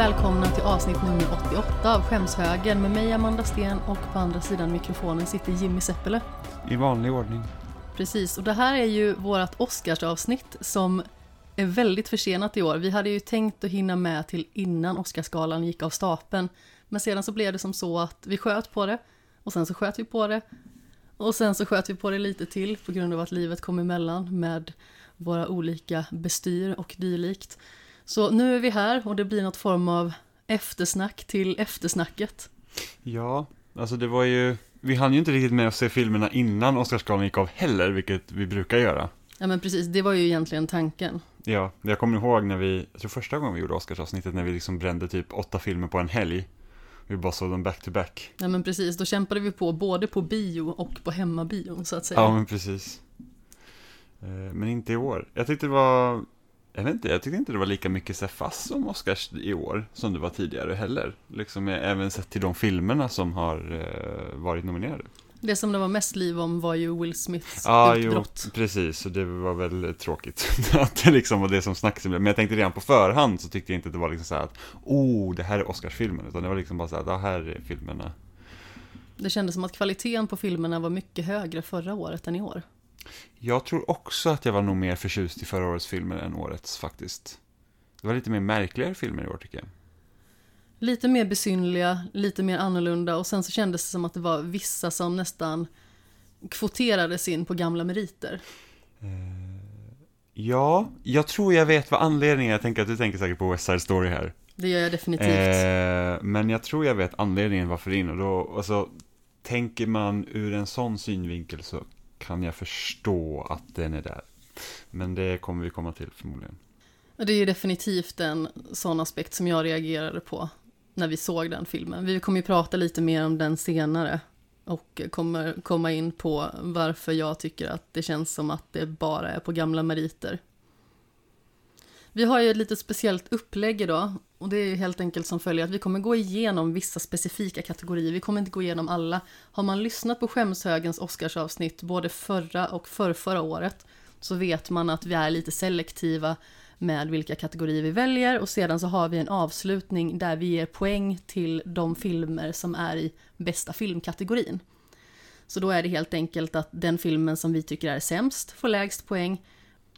Välkomna till avsnitt nummer 88 av Skämshögen med mig Amanda Sten och på andra sidan mikrofonen sitter Jimmy Seppele. I vanlig ordning. Precis, och det här är ju vårt Oscarsavsnitt som är väldigt försenat i år. Vi hade ju tänkt att hinna med till innan Oscarsgalan gick av stapeln. Men sedan så blev det som så att vi sköt på det och sen så sköt vi på det och sen så sköt vi på det lite till på grund av att livet kom emellan med våra olika bestyr och dylikt. Så nu är vi här och det blir något form av eftersnack till eftersnacket. Ja, alltså det var ju, vi hann ju inte riktigt med att se filmerna innan Oscarsgalan gick av heller, vilket vi brukar göra. Ja men precis, det var ju egentligen tanken. Ja, jag kommer ihåg när vi, jag tror första gången vi gjorde Oscarsavsnittet när vi liksom brände typ åtta filmer på en helg. Vi bara såg dem back to back. Ja men precis, då kämpade vi på både på bio och på hemmabion så att säga. Ja, men precis. Eh, Men inte i år. Jag tyckte det var, jag vet inte, jag tyckte inte det var lika mycket så fast om Oscars i år som det var tidigare heller. Liksom eh, även sett till de filmerna som har eh, varit nominerade. Det som det var mest liv om var ju Will Smiths Ja, jo, utbrott. precis. Så det var väl tråkigt att det liksom var det som snackades. Men jag tänkte redan på förhand så tyckte jag inte att det var liksom så att oh, det här är Oscarsfilmen. Utan det var liksom bara så här, det här är filmerna. Det kändes som att kvaliteten på filmerna var mycket högre förra året än i år. Jag tror också att jag var nog mer förtjust i förra årets filmer än årets faktiskt. Det var lite mer märkligare filmer i år tycker jag. Lite mer besynliga, lite mer annorlunda och sen så kändes det som att det var vissa som nästan kvoterades in på gamla meriter. Ja, jag tror jag vet vad anledningen är. Jag tänker att du tänker säkert på West Side Story här. Det gör jag definitivt. Eh, men jag tror jag vet anledningen varför in och då, alltså, tänker man ur en sån synvinkel så kan jag förstå att den är där. Men det kommer vi komma till förmodligen. Det är ju definitivt en sån aspekt som jag reagerade på när vi såg den filmen. Vi kommer ju prata lite mer om den senare och kommer komma in på varför jag tycker att det känns som att det bara är på gamla meriter. Vi har ju ett lite speciellt upplägg idag och det är ju helt enkelt som följer att vi kommer gå igenom vissa specifika kategorier. Vi kommer inte gå igenom alla. Har man lyssnat på Skämshögens Oscarsavsnitt både förra och förrförra året så vet man att vi är lite selektiva med vilka kategorier vi väljer och sedan så har vi en avslutning där vi ger poäng till de filmer som är i bästa filmkategorin. Så då är det helt enkelt att den filmen som vi tycker är sämst får lägst poäng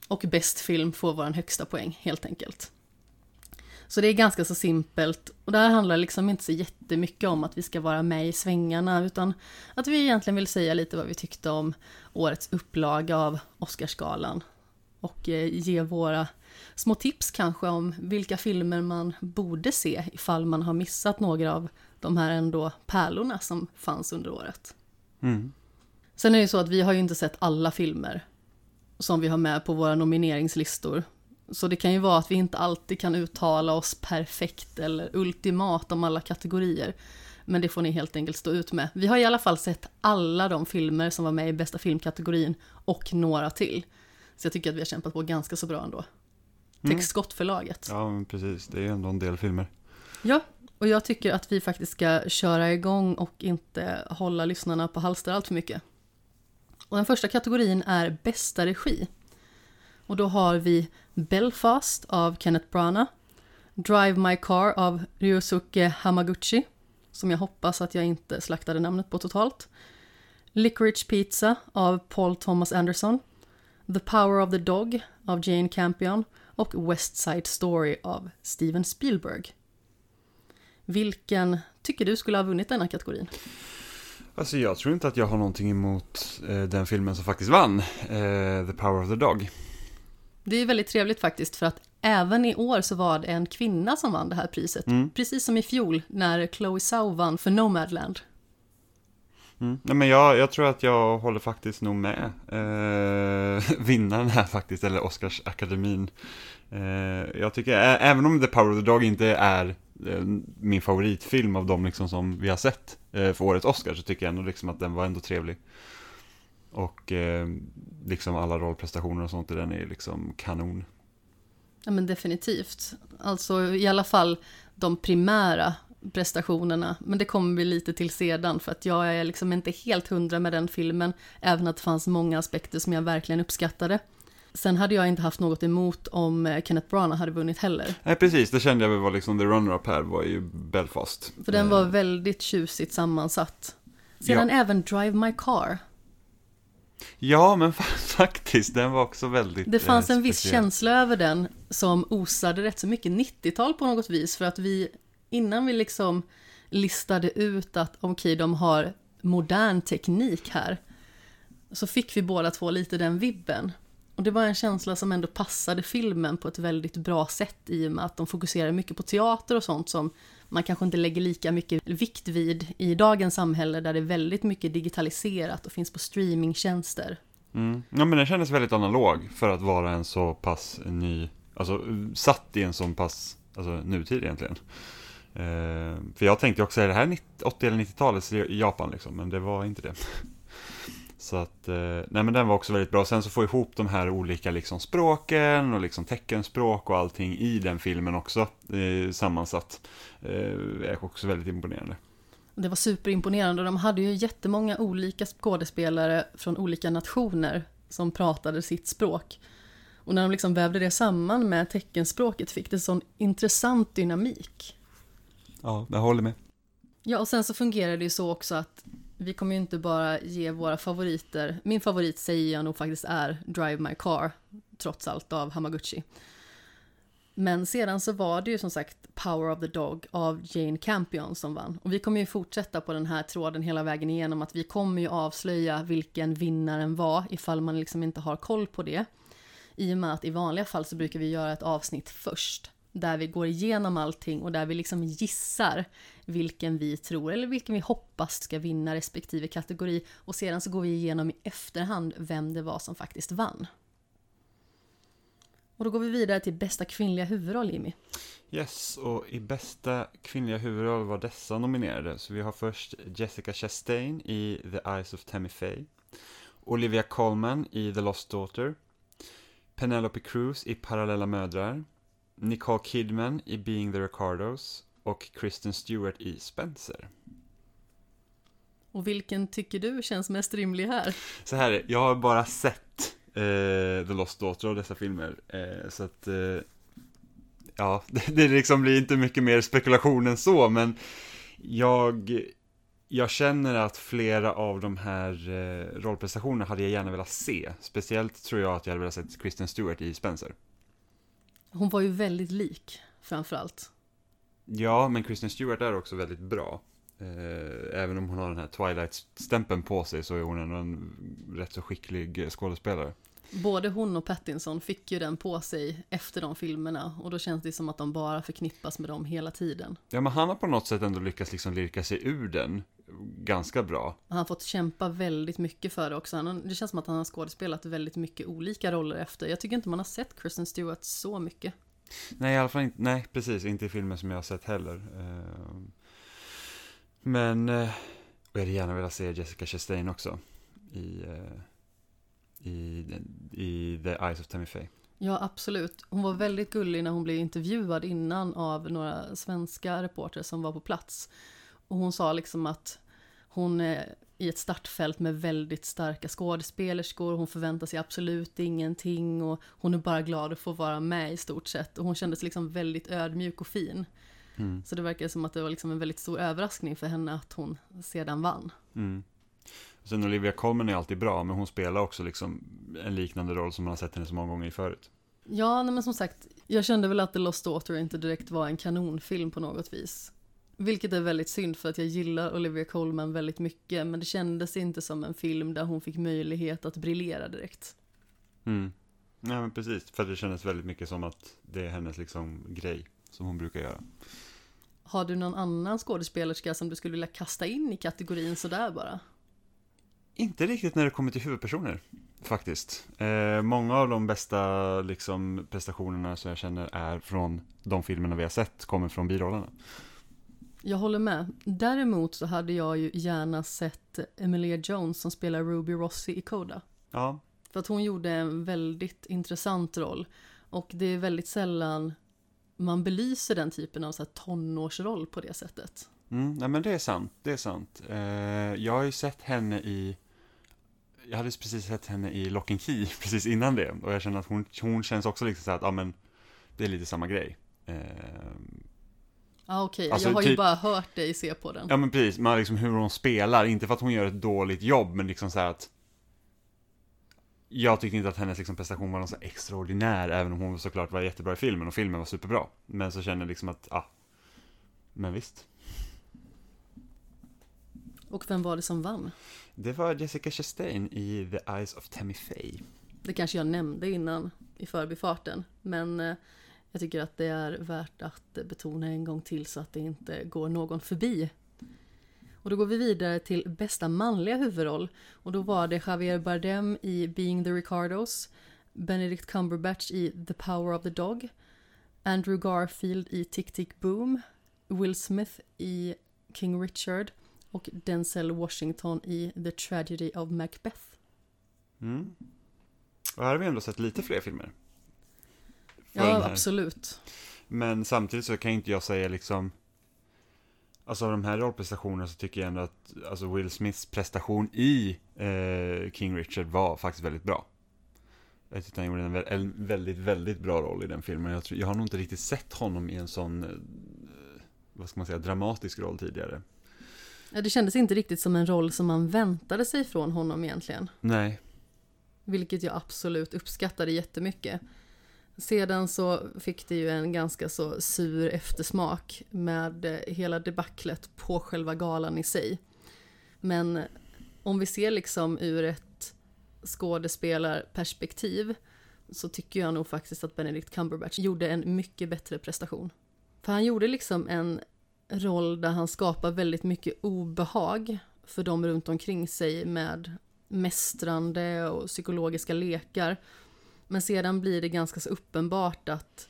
och bäst film får vår högsta poäng helt enkelt. Så det är ganska så simpelt och det här handlar liksom inte så jättemycket om att vi ska vara med i svängarna utan att vi egentligen vill säga lite vad vi tyckte om årets upplaga av Oscarsgalan och eh, ge våra små tips kanske om vilka filmer man borde se ifall man har missat några av de här ändå pärlorna som fanns under året. Mm. Sen är det ju så att vi har ju inte sett alla filmer som vi har med på våra nomineringslistor. Så det kan ju vara att vi inte alltid kan uttala oss perfekt eller ultimat om alla kategorier. Men det får ni helt enkelt stå ut med. Vi har i alla fall sett alla de filmer som var med i bästa filmkategorin och några till. Så jag tycker att vi har kämpat på ganska så bra ändå. Mm. Textskottförlaget. Ja, men precis. Det är ändå en del filmer. Ja, och jag tycker att vi faktiskt ska köra igång och inte hålla lyssnarna på halster allt för mycket. Och den första kategorin är bästa regi. Och då har vi Belfast av Kenneth Branagh, Drive My Car av Ryosuke Hamaguchi, som jag hoppas att jag inte slaktade namnet på totalt, Licorice Pizza av Paul Thomas Anderson, The Power of the Dog av Jane Campion och West Side Story av Steven Spielberg. Vilken tycker du skulle ha vunnit denna kategorin? Alltså jag tror inte att jag har någonting emot eh, den filmen som faktiskt vann, eh, The Power of the Dog. Det är väldigt trevligt faktiskt för att även i år så var det en kvinna som vann det här priset. Mm. Precis som i fjol när Chloe Zhao vann för Nomadland. Mm. Nej, men jag, jag tror att jag håller faktiskt nog med eh, vinnaren här faktiskt, eller Oscarsakademin. Eh, jag tycker, ä- även om The Power of the Dog inte är eh, min favoritfilm av dem liksom som vi har sett eh, för årets Oscar, så tycker jag ändå liksom att den var ändå trevlig. Och eh, liksom alla rollprestationer och sånt i den är liksom kanon. Ja men definitivt. Alltså i alla fall de primära prestationerna. Men det kommer vi lite till sedan för att jag är liksom inte helt hundra med den filmen. Även att det fanns många aspekter som jag verkligen uppskattade. Sen hade jag inte haft något emot om eh, Kenneth Branagh hade vunnit heller. Nej, precis. Det kände jag väl var liksom the runner-up här var ju Belfast. För den var Eh, väldigt tjusigt sammansatt. Sedan även Drive My Car. Ja, men fa- faktiskt, den var också väldigt Det fanns eh, en viss speciell. känsla över den som osade rätt så mycket 90-tal på något vis. För att vi, innan vi liksom listade ut att okej, de har modern teknik här. Så fick vi båda två lite den vibben. Och det var en känsla som ändå passade filmen på ett väldigt bra sätt i och med att de fokuserar mycket på teater och sånt som man kanske inte lägger lika mycket vikt vid i dagens samhälle där det är väldigt mycket digitaliserat och finns på streamingtjänster. Mm. Ja, men den kändes väldigt analog för att vara en så pass ny, alltså satt i en så pass, alltså nutid egentligen. Eh, för jag tänkte också, är det här 90, 80 eller 90-talets Japan liksom? Men det var inte det. Så att, eh, nej men den var också väldigt bra. Sen så få ihop de här olika liksom språken och liksom teckenspråk och allting i den filmen också eh, sammansatt. Eh, är också väldigt imponerande. Det var superimponerande och de hade ju jättemånga olika skådespelare från olika nationer som pratade sitt språk. Och när de liksom vävde det samman med teckenspråket fick det sån intressant dynamik. Ja, jag håller med. Ja, och sen så fungerar det ju så också att vi kommer ju inte bara ge våra favoriter, min favorit säger jag nog faktiskt är Drive My Car, trots allt av Hamaguchi. Men sedan så var det ju som sagt Power of the Dog av Jane Campion som vann. Och vi kommer ju fortsätta på den här tråden hela vägen igenom att vi kommer ju avslöja vilken vinnaren var ifall man liksom inte har koll på det. I och med att i vanliga fall så brukar vi göra ett avsnitt först. Där vi går igenom allting och där vi liksom gissar vilken vi tror eller vilken vi hoppas ska vinna respektive kategori. Och sedan så går vi igenom i efterhand vem det var som faktiskt vann. Och då går vi vidare till bästa kvinnliga huvudroll, Jimmy. Yes, och i bästa kvinnliga huvudroll var dessa nominerade. Så vi har först Jessica Chastain i The Eyes of Tammy Faye. Olivia Colman i The Lost Daughter. Penelope Cruz i Parallella mödrar. Nicole Kidman i Being the Ricardos. Och Kristen Stewart i Spencer. Och vilken tycker du känns mest rimlig här? Så här, är jag har bara sett eh, The Lost Daughter av dessa filmer. Eh, så att, eh, ja, det, det liksom blir inte mycket mer spekulation än så, men jag, jag känner att flera av de här eh, rollprestationerna hade jag gärna velat se. Speciellt tror jag att jag hade velat se Kristen Stewart i Spencer. Hon var ju väldigt lik, framförallt. Ja, men Kristen Stewart är också väldigt bra. Eh, även om hon har den här Twilight-stämpeln på sig så är hon ändå en rätt så skicklig eh, skådespelare. Både hon och Pattinson fick ju den på sig efter de filmerna och då känns det som att de bara förknippas med dem hela tiden. Ja, men han har på något sätt ändå lyckats liksom lirka sig ur den ganska bra. Han har fått kämpa väldigt mycket för det också. Han, det känns som att han har skådespelat väldigt mycket olika roller efter. Jag tycker inte man har sett Kristen Stewart så mycket. Nej, i alla fall inte, nej, precis, inte i filmer som jag har sett heller. Eh, Men, eh, och jag hade gärna velat se Jessica Chastain också i, eh, i, i The Eyes of Tammy Faye. Ja, absolut. Hon var väldigt gullig när hon blev intervjuad innan av några svenska reportrar som var på plats. Och hon sa liksom att hon är i ett startfält med väldigt starka skådespelerskor. Hon förväntar sig absolut ingenting och hon är bara glad att få vara med i stort sett. Och hon kändes liksom väldigt ödmjuk och fin. Mm. Så det verkar som att det var liksom en väldigt stor överraskning för henne att hon sedan vann. Mm. Sen Olivia Colman är alltid bra, men hon spelar också liksom en liknande roll som man har sett henne så många gånger i förut. Ja, nej, men som sagt, jag kände väl att The Lost Daughter inte direkt var en kanonfilm på något vis. Vilket är väldigt synd för att jag gillar Olivia Colman väldigt mycket, men det kändes inte som en film där hon fick möjlighet att briljera direkt. Mm. Ja, men precis, för det kändes väldigt mycket som att det är hennes liksom grej som hon brukar göra. Har du någon annan skådespelerska som du skulle vilja kasta in i kategorin sådär bara? Inte riktigt när det kommer till huvudpersoner, faktiskt. Eh, många av de bästa liksom, prestationerna som jag känner är från de filmerna vi har sett, kommer från birollerna. Jag håller med. Däremot så hade jag ju gärna sett Emilia Jones som spelar Ruby Rossi i Coda. Ja, För att hon gjorde en väldigt intressant roll. Och det är väldigt sällan man belyser den typen av så här tonårsroll på det sättet. Mm, nej, men det är sant, det är sant. Eh, jag har ju sett henne i, jag hade precis sett henne i Lock and Key precis innan det. Och jag känner att hon, hon känns också liksom så här att, ja men, det är lite samma grej. Eh, Ja okej, Alltså, jag har ju typ- bara hört dig se på den. ja men precis, men liksom hur hon spelar, inte för att hon gör ett dåligt jobb, men liksom så här att jag tyckte inte att hennes liksom prestation var någon så extraordinär, även om hon såklart var jättebra i filmen och filmen var superbra. Men så kände jag liksom att, ah, men visst. Och vem var det som vann? Det var Jessica Chastain i The Eyes of Tammy Faye. Det kanske jag nämnde innan i förbifarten, men eh, jag tycker att det är värt att betona en gång till så att det inte går någon förbi. Och då går vi vidare till bästa manliga huvudroll. Och då var det Javier Bardem i Being the Ricardos, Benedict Cumberbatch i The Power of the Dog, Andrew Garfield i Tick Tick Boom, Will Smith i King Richard och Denzel Washington i The Tragedy of Macbeth. Mm. Och här har vi ändå sett lite fler filmer. Ja, absolut. Men samtidigt så kan inte jag säga liksom Alltså av de här rollprestationerna så tycker jag ändå att alltså Will Smiths prestation i eh, King Richard var faktiskt väldigt bra. Jag tyckte han gjorde en, vä- en väldigt, väldigt bra roll i den filmen. Jag, tror, jag har nog inte riktigt sett honom i en sån, eh, vad ska man säga, dramatisk roll tidigare. Ja, det kändes inte riktigt som en roll som man väntade sig från honom egentligen. Nej. Vilket jag absolut uppskattade jättemycket. Sedan så fick det ju en ganska så sur eftersmak med eh, hela debaclet på själva galan i sig. Men om vi ser liksom ur ett skådespelarperspektiv så tycker jag nog faktiskt att Benedict Cumberbatch gjorde en mycket bättre prestation. För han gjorde liksom en roll där han skapar väldigt mycket obehag för de runt omkring sig med mästrande och psykologiska lekar. Men sedan blir det ganska så uppenbart att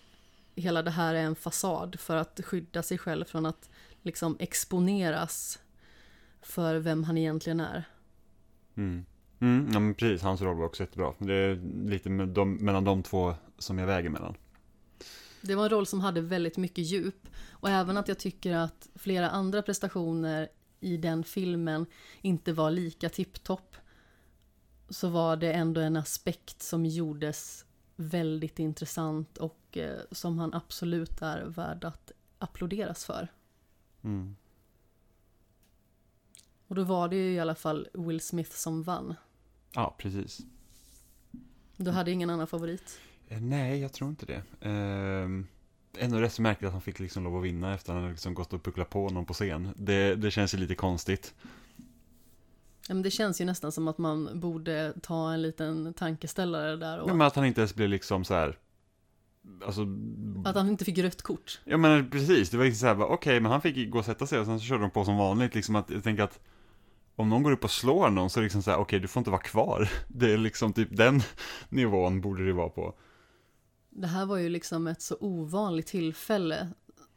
hela det här är en fasad för att skydda sig själv från att liksom exponeras för vem han egentligen är. Mm. Mm, ja men precis, hans roll var också jättebra. Det är lite med de, mellan de två som jag väger mellan. Det var en roll som hade väldigt mycket djup och även att jag tycker att flera andra prestationer i den filmen inte var lika tipptopp så var det ändå en aspekt som gjordes väldigt intressant och eh, som han absolut är värd att applåderas för. Mm. Och då var det ju i alla fall Will Smith som vann. Ja, precis. Du hade ingen annan favorit? Eh, Nej, jag tror inte det. Ehm, ändå rätt så märkligt att han fick liksom lov att vinna efter att han liksom gått och pucklat på någon på scen. Det, det känns ju lite konstigt. Ja, men det känns ju nästan som att man borde ta en liten tankeställare där och Ja, men att han inte ens blev liksom så här. Alltså, att han inte fick rött kort. ja men precis, det var liksom så här, bara, okej, men han fick gå och sätta sig och sen så körde de på som vanligt, liksom att jag tänker att om någon går upp och slår någon så är det liksom så här, okej, du får inte vara kvar. Det är liksom typ den nivån borde det vara på. Det här var ju liksom ett så ovanligt tillfälle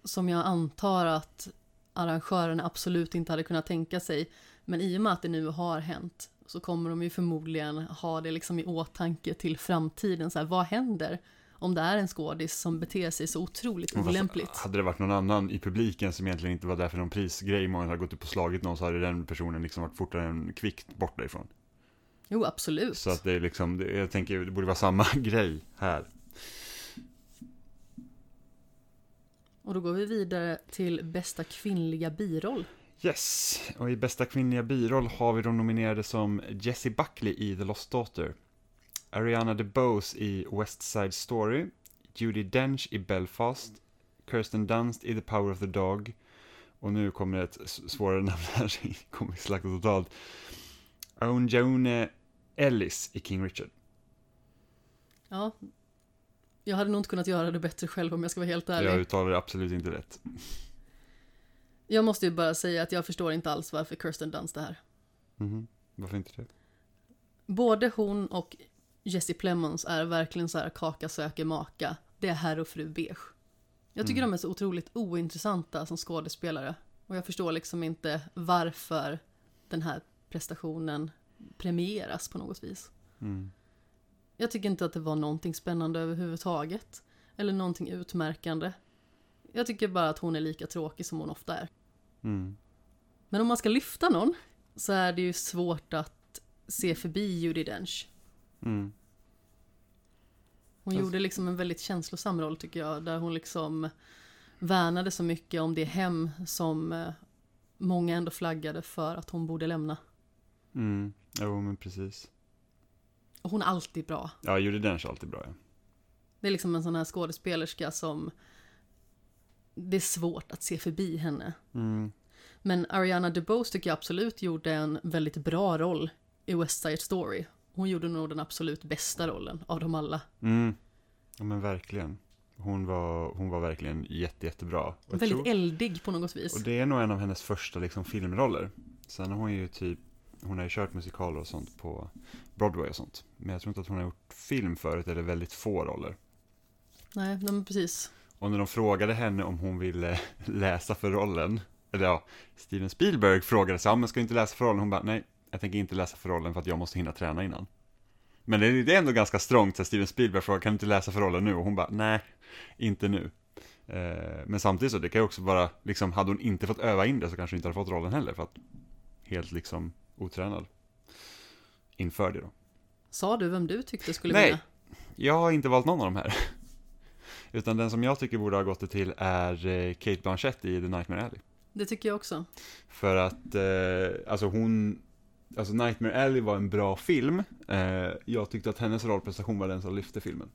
som jag antar att arrangören absolut inte hade kunnat tänka sig. Men i och med att det nu har hänt så kommer de ju förmodligen ha det liksom i åtanke till framtiden. Så här, vad händer om det är en skådis som beter sig så otroligt olämpligt? Hade det varit någon annan i publiken som egentligen inte var där för någon prisgrej, många hade gått upp och slagit någon så hade den personen liksom varit fortare än kvickt bort därifrån. Jo, absolut. Så att det är liksom, jag tänker det borde vara samma grej här. Och då går vi vidare till bästa kvinnliga biroll. Yes, och i bästa kvinnliga biroll har vi de nominerade som Jessie Buckley i The Lost Daughter, Ariana DeBose i West Side Story, Judi Dench i Belfast, Kirsten Dunst i The Power of the Dog, och nu kommer ett svårare namn här, kommer slakta totalt. Aunjone Ellis i King Richard. Ja, jag hade nog inte kunnat göra det bättre själv om jag ska vara helt ärlig. Jag uttalar det absolut inte rätt. Jag måste ju bara säga att jag förstår inte alls varför Kirsten Dunst är här. Mhm, Varför inte det? Både hon och Jessie Plemons är verkligen så här kaka söker maka. Det är herr och fru beige. Jag tycker Mm. de är så otroligt ointressanta som skådespelare. Och jag förstår liksom inte varför den här prestationen premieras på något vis. Mm. Jag tycker inte att det var någonting spännande överhuvudtaget. Eller någonting utmärkande. Jag tycker bara att hon är lika tråkig som hon ofta är. Mm. Men om man ska lyfta någon så är det ju svårt att se förbi Judi Dench. Mm. Hon gjorde liksom en väldigt känslosam roll tycker jag, där hon liksom värnade så mycket om det hem som eh, många ändå flaggade för att hon borde lämna. Mm. Jo, men precis. Och hon är alltid bra. Ja, Judi Dench är alltid bra, ja. Det är liksom en sån här skådespelerska som det är svårt att se förbi henne. Mm. Men Ariana DeBose tycker jag absolut gjorde en väldigt bra roll i West Side Story. Hon gjorde nog den absolut bästa rollen av dem alla. Mm. Ja, men verkligen. Hon var, hon var verkligen jätte, jättebra. Och Väldigt tror- eldig på något vis. Och det är nog en av hennes första liksom, filmroller. Sen har hon ju typ, hon har ju kört musikaler och sånt på Broadway och sånt. Men jag tror inte att hon har gjort film förut, eller väldigt få roller. Nej, men precis. Och när de frågade henne om hon ville läsa för rollen, eller ja, Steven Spielberg frågade sig, ja men ska du inte läsa för rollen? Hon bara, nej, jag tänker inte läsa för rollen för att jag måste hinna träna innan. Men det är, ändå ganska strångt, så Steven Spielberg frågar, kan du inte läsa för rollen nu? Och hon bara, nej, inte nu. Eh, men samtidigt så, det kan ju också vara, liksom, hade hon inte fått öva in det så kanske hon inte hade fått rollen heller, för att helt liksom otränad inför det då. Sa du vem du tyckte skulle Nej. vinna? Jag har inte valt någon av de här. Utan den som jag tycker borde ha gått det till är eh, Kate Blanchett i The Nightmare Alley. Det tycker jag också. För att, eh, alltså hon, alltså Nightmare Alley var en bra film. Eh, jag tyckte att hennes rollprestation var den som lyfte filmen.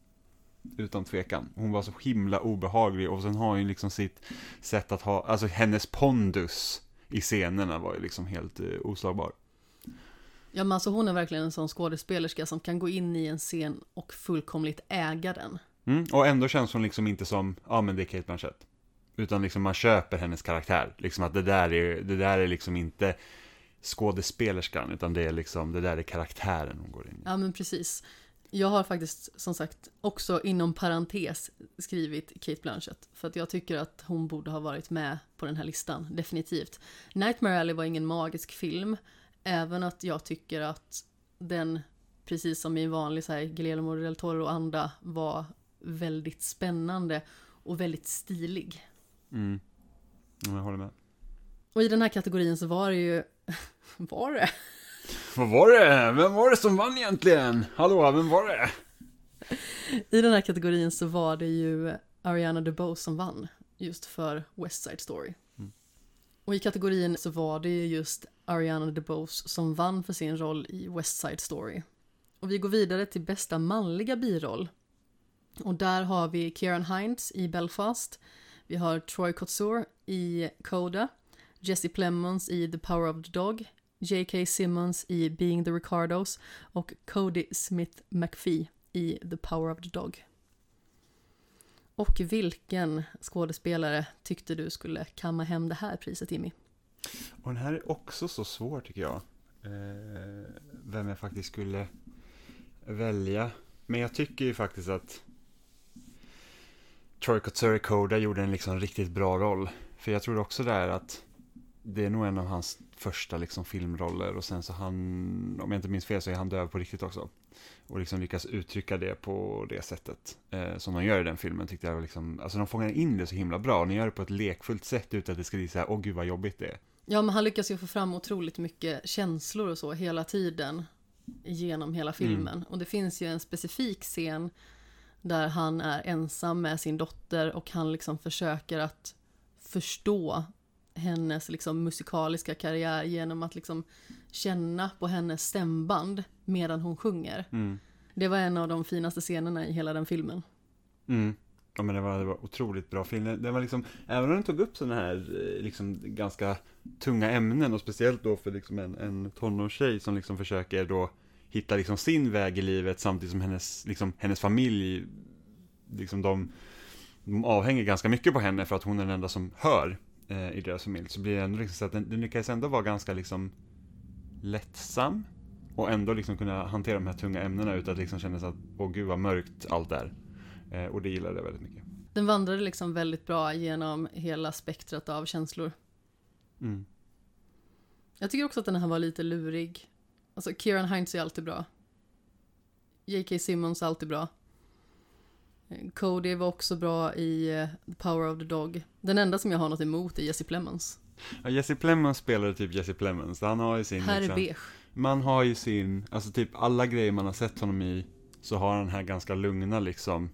Utan tvekan. Hon var så himla obehaglig och sen har hon liksom sitt sätt att ha, alltså hennes pondus i scenerna var ju liksom helt eh, oslagbar. Ja men alltså hon är verkligen en sån skådespelerska som kan gå in i en scen och fullkomligt äga den. Mm, och ändå känns hon liksom inte som, ja men det är Kate Blanchett. Utan liksom man köper hennes karaktär. Liksom att det där är, det där är liksom inte skådespelerskan, utan det är liksom, det där är karaktären hon går in i. Ja men precis. Jag har faktiskt som sagt också inom parentes skrivit Kate Blanchett. För att jag tycker att hon borde ha varit med på den här listan, definitivt. Nightmare Alley var ingen magisk film. Även att jag tycker att den, precis som i en vanlig så här, Guillermo del Toro-anda, var väldigt spännande och väldigt stilig. Mm. Ja, Jag håller med. Och i den här kategorin så var det ju... Var det? Vad var det? Vem var det som vann egentligen? Hallå, vem var det? I den här kategorin så var det ju Ariana DeBose som vann, just för West Side Story. Mm. Och i kategorin så var det ju just Ariana DeBose som vann för sin roll i West Side Story. Och vi går vidare till bästa manliga biroll. Och där har vi Kieran Hines i Belfast. Vi har Troy Kotsur i Coda. Jesse Plemons i The Power of the Dog. J.K. Simmons i Being the Ricardos. Och Cody Smith McPhee i The Power of the Dog. Och vilken skådespelare tyckte du skulle kamma hem det här priset, Jimmy? Och den här är också så svår tycker jag. Eh, vem jag faktiskt skulle välja. Men jag tycker ju faktiskt att Troy Kotsuri Koda gjorde en liksom riktigt bra roll. För jag tror också där att det är nog en av hans första liksom filmroller och sen så han, om jag inte minns fel så är han döv på riktigt också. Och liksom lyckas uttrycka det på det sättet eh, som de gör i den filmen tyckte jag var liksom, alltså de fångar in det så himla bra. Och De gör det på ett lekfullt sätt utan att det ska bli så här, åh gud vad jobbigt det är. Ja, men han lyckas ju få fram otroligt mycket känslor och så hela tiden genom hela filmen. Och det finns ju en specifik scen där han är ensam med sin dotter och han liksom försöker att förstå hennes liksom musikaliska karriär genom att liksom känna på hennes stämband medan hon sjunger. Mm. Det var en av de finaste scenerna i hela den filmen. Mm. Ja men det var, det var otroligt bra film. Den var liksom, även om den tog upp sådana här eh, liksom ganska tunga ämnen och speciellt då för liksom en, en tonårstjej som liksom försöker då hitta liksom sin väg i livet samtidigt som hennes, liksom, hennes familj, liksom de, de avhänger ganska mycket på henne för att hon är den enda som hör eh, i deras familj. Så blir det ändå liksom så att den, den lyckas ändå vara ganska liksom lättsam och ändå liksom kunna hantera de här tunga ämnena utan att liksom känna så att åh gud vad mörkt allt är. Eh, och det gillade jag väldigt mycket. Den vandrade liksom väldigt bra genom hela spektrat av känslor. Mm. Jag tycker också att den här var lite lurig. Alltså Kieran Hines är alltid bra. J.K. Simmons är alltid bra. Eh, Cody var också bra i eh, The Power of the Dog. Den enda som jag har något emot är Jesse Plemons. Ja, Jesse Plemons spelade typ Jesse Plemons. Han har ju sin... Här är liksom, beige. Man har ju sin, alltså typ alla grejer man har sett honom i, så har han den här ganska lugna liksom,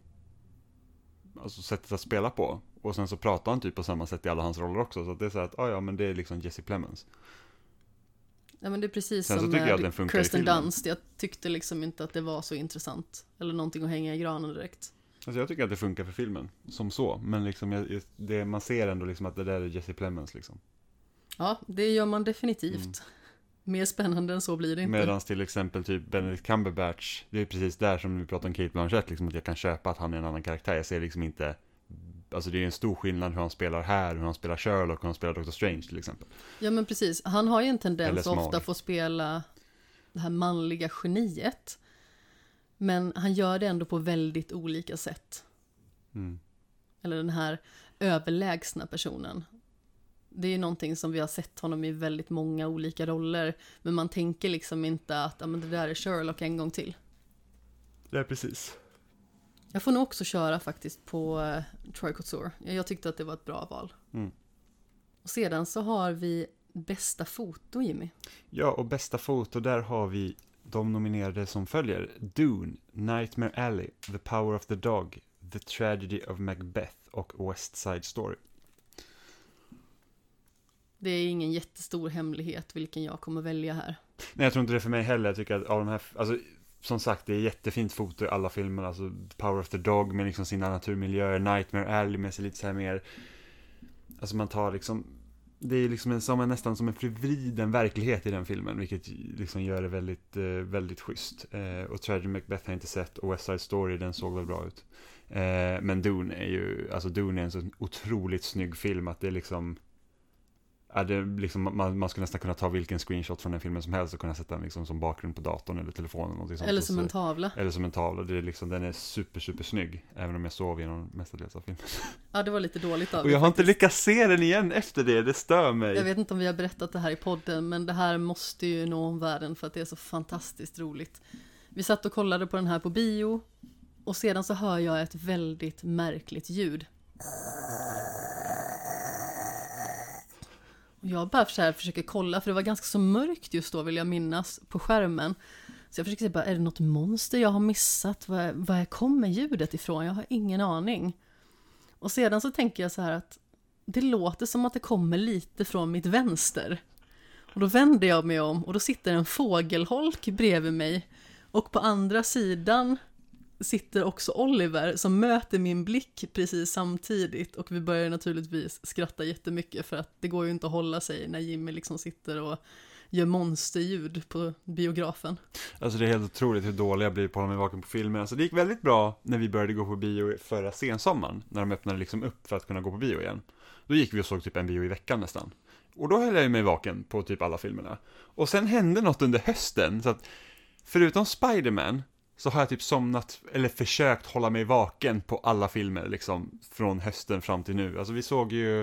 alltså sättet att spela på. Och sen så pratar han typ på samma sätt i alla hans roller också, så att det är så att, ja ja men det är liksom Jesse Plemons. Ja men det är precis Sen som med i Kirsten. Dunst. Jag tyckte liksom inte att det var så intressant. Eller någonting att hänga i granen direkt. Alltså jag tycker att det funkar för filmen, som så. Men liksom, jag- det, man ser ändå liksom att det där är Jesse Plemons liksom. Ja, det gör man definitivt. Mm. Mer spännande än så blir det inte. Medan till exempel typ Benedict Cumberbatch, det är precis där som vi pratar om Kate Blanchett, liksom att jag kan köpa att han är en annan karaktär. Jag ser liksom inte, alltså det är en stor skillnad hur han spelar här, hur han spelar Sherlock, hur han spelar Doctor Strange till exempel. Ja men precis, han har ju en tendens att ofta få spela det här manliga geniet. Men han gör det ändå på väldigt olika sätt. Mm. Eller den här överlägsna personen. Det är ju någonting som vi har sett honom i väldigt många olika roller. Men man tänker liksom inte att ja, men det där är Sherlock en gång till. Det är precis. Jag får nog också köra faktiskt på uh, Troy Couture. Jag tyckte att det var ett bra val. Mm. Och sedan så har vi bästa foto, Jimmy. Ja, och bästa foto, där har vi de nominerade som följer. Dune, Nightmare Alley, The Power of the Dog, The Tragedy of Macbeth och West Side Story. Det är ingen jättestor hemlighet vilken jag kommer välja här. Nej, jag tror inte det för mig heller. Jag tycker att av de här, alltså som sagt, det är jättefint foto i alla filmer. Alltså Power of the Dog med liksom sina naturmiljöer, Nightmare Alley med sig lite så här mer, alltså man tar liksom, det är liksom en, som en, nästan som en förvriden verklighet i den filmen, vilket liksom gör det väldigt, eh, väldigt schysst. Eh, och Tragedy Macbeth har jag inte sett, och West Side Story, den såg väl bra ut. Eh, men Dune är ju, alltså Dune är en så otroligt snygg film att det är liksom, Ja, det är liksom, man, man skulle nästan kunna ta vilken screenshot från den filmen som helst och kunna sätta den liksom som bakgrund på datorn eller telefonen. Eller, sånt. Eller som en tavla. eller som en tavla. Det är liksom, den är super, super snygg. Även om jag sov genom mestadels av filmen. Ja, det var lite dåligt av Och jag har inte faktiskt. lyckats se den igen efter det, det stör mig. Jag vet inte om vi har berättat det här i podden, men det här måste ju nå omvärlden för att det är så fantastiskt roligt. Vi satt och kollade på den här på bio och sedan så hör jag ett väldigt märkligt ljud. Jag bara så här försöker kolla, för det var ganska så mörkt just då vill jag minnas, på skärmen. Så jag försöker se bara, är det något monster jag har missat? Var, var kommer ljudet ifrån? Jag har ingen aning. Och sedan så tänker jag så här att det låter som att det kommer lite från mitt vänster. Och då vänder jag mig om och då sitter en fågelholk bredvid mig. Och på andra sidan sitter också Oliver som möter min blick precis samtidigt. Och vi börjar naturligtvis skratta jättemycket för att det går ju inte att hålla sig när Jimmy liksom sitter och gör monsterljud på biografen. Alltså det är helt otroligt hur dålig jag blir på att hålla mig vaken på filmer. Alltså det gick väldigt bra när vi började gå på bio förra sensommaren. När de öppnade liksom upp för att kunna gå på bio igen. Då gick vi och såg typ en bio i veckan nästan. Och då höll jag mig vaken på typ alla filmerna. Och sen hände något under hösten. Så att förutom Spiderman, så har jag typ somnat, eller försökt hålla mig vaken på alla filmer liksom. Från hösten fram till nu. Alltså vi såg ju,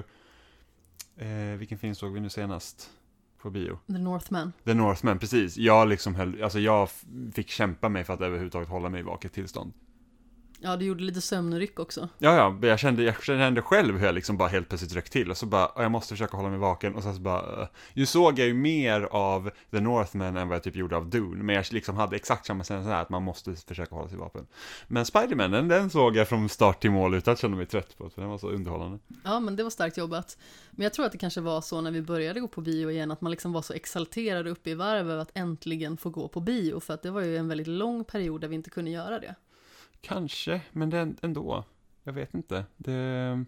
eh, vilken film såg vi nu senast? På bio. The Northman. The Northman, precis. Jag liksom höll, alltså jag fick kämpa mig för att överhuvudtaget hålla mig i vaket tillstånd. Ja, det gjorde lite sömnryck också. Ja, ja, jag kände, jag kände själv hur jag liksom bara helt plötsligt rökt till och så bara, "Ja, jag måste försöka hålla mig vaken och sen så bara, uh. ju såg jag ju mer av The Northman än vad jag typ gjorde av Dune, men jag liksom hade exakt samma känsla att man måste försöka hålla sig vaken. Men Spiderman, den, den såg jag från start till mål utan att känna mig trött på, för den var så underhållande. Ja, men det var starkt jobbat. Men jag tror att det kanske var så när vi började gå på bio igen, att man liksom var så exalterad uppe i varv över att äntligen få gå på bio, för att det var ju en väldigt lång period där vi inte kunde göra det. Kanske, men det ändå, jag vet inte. Det,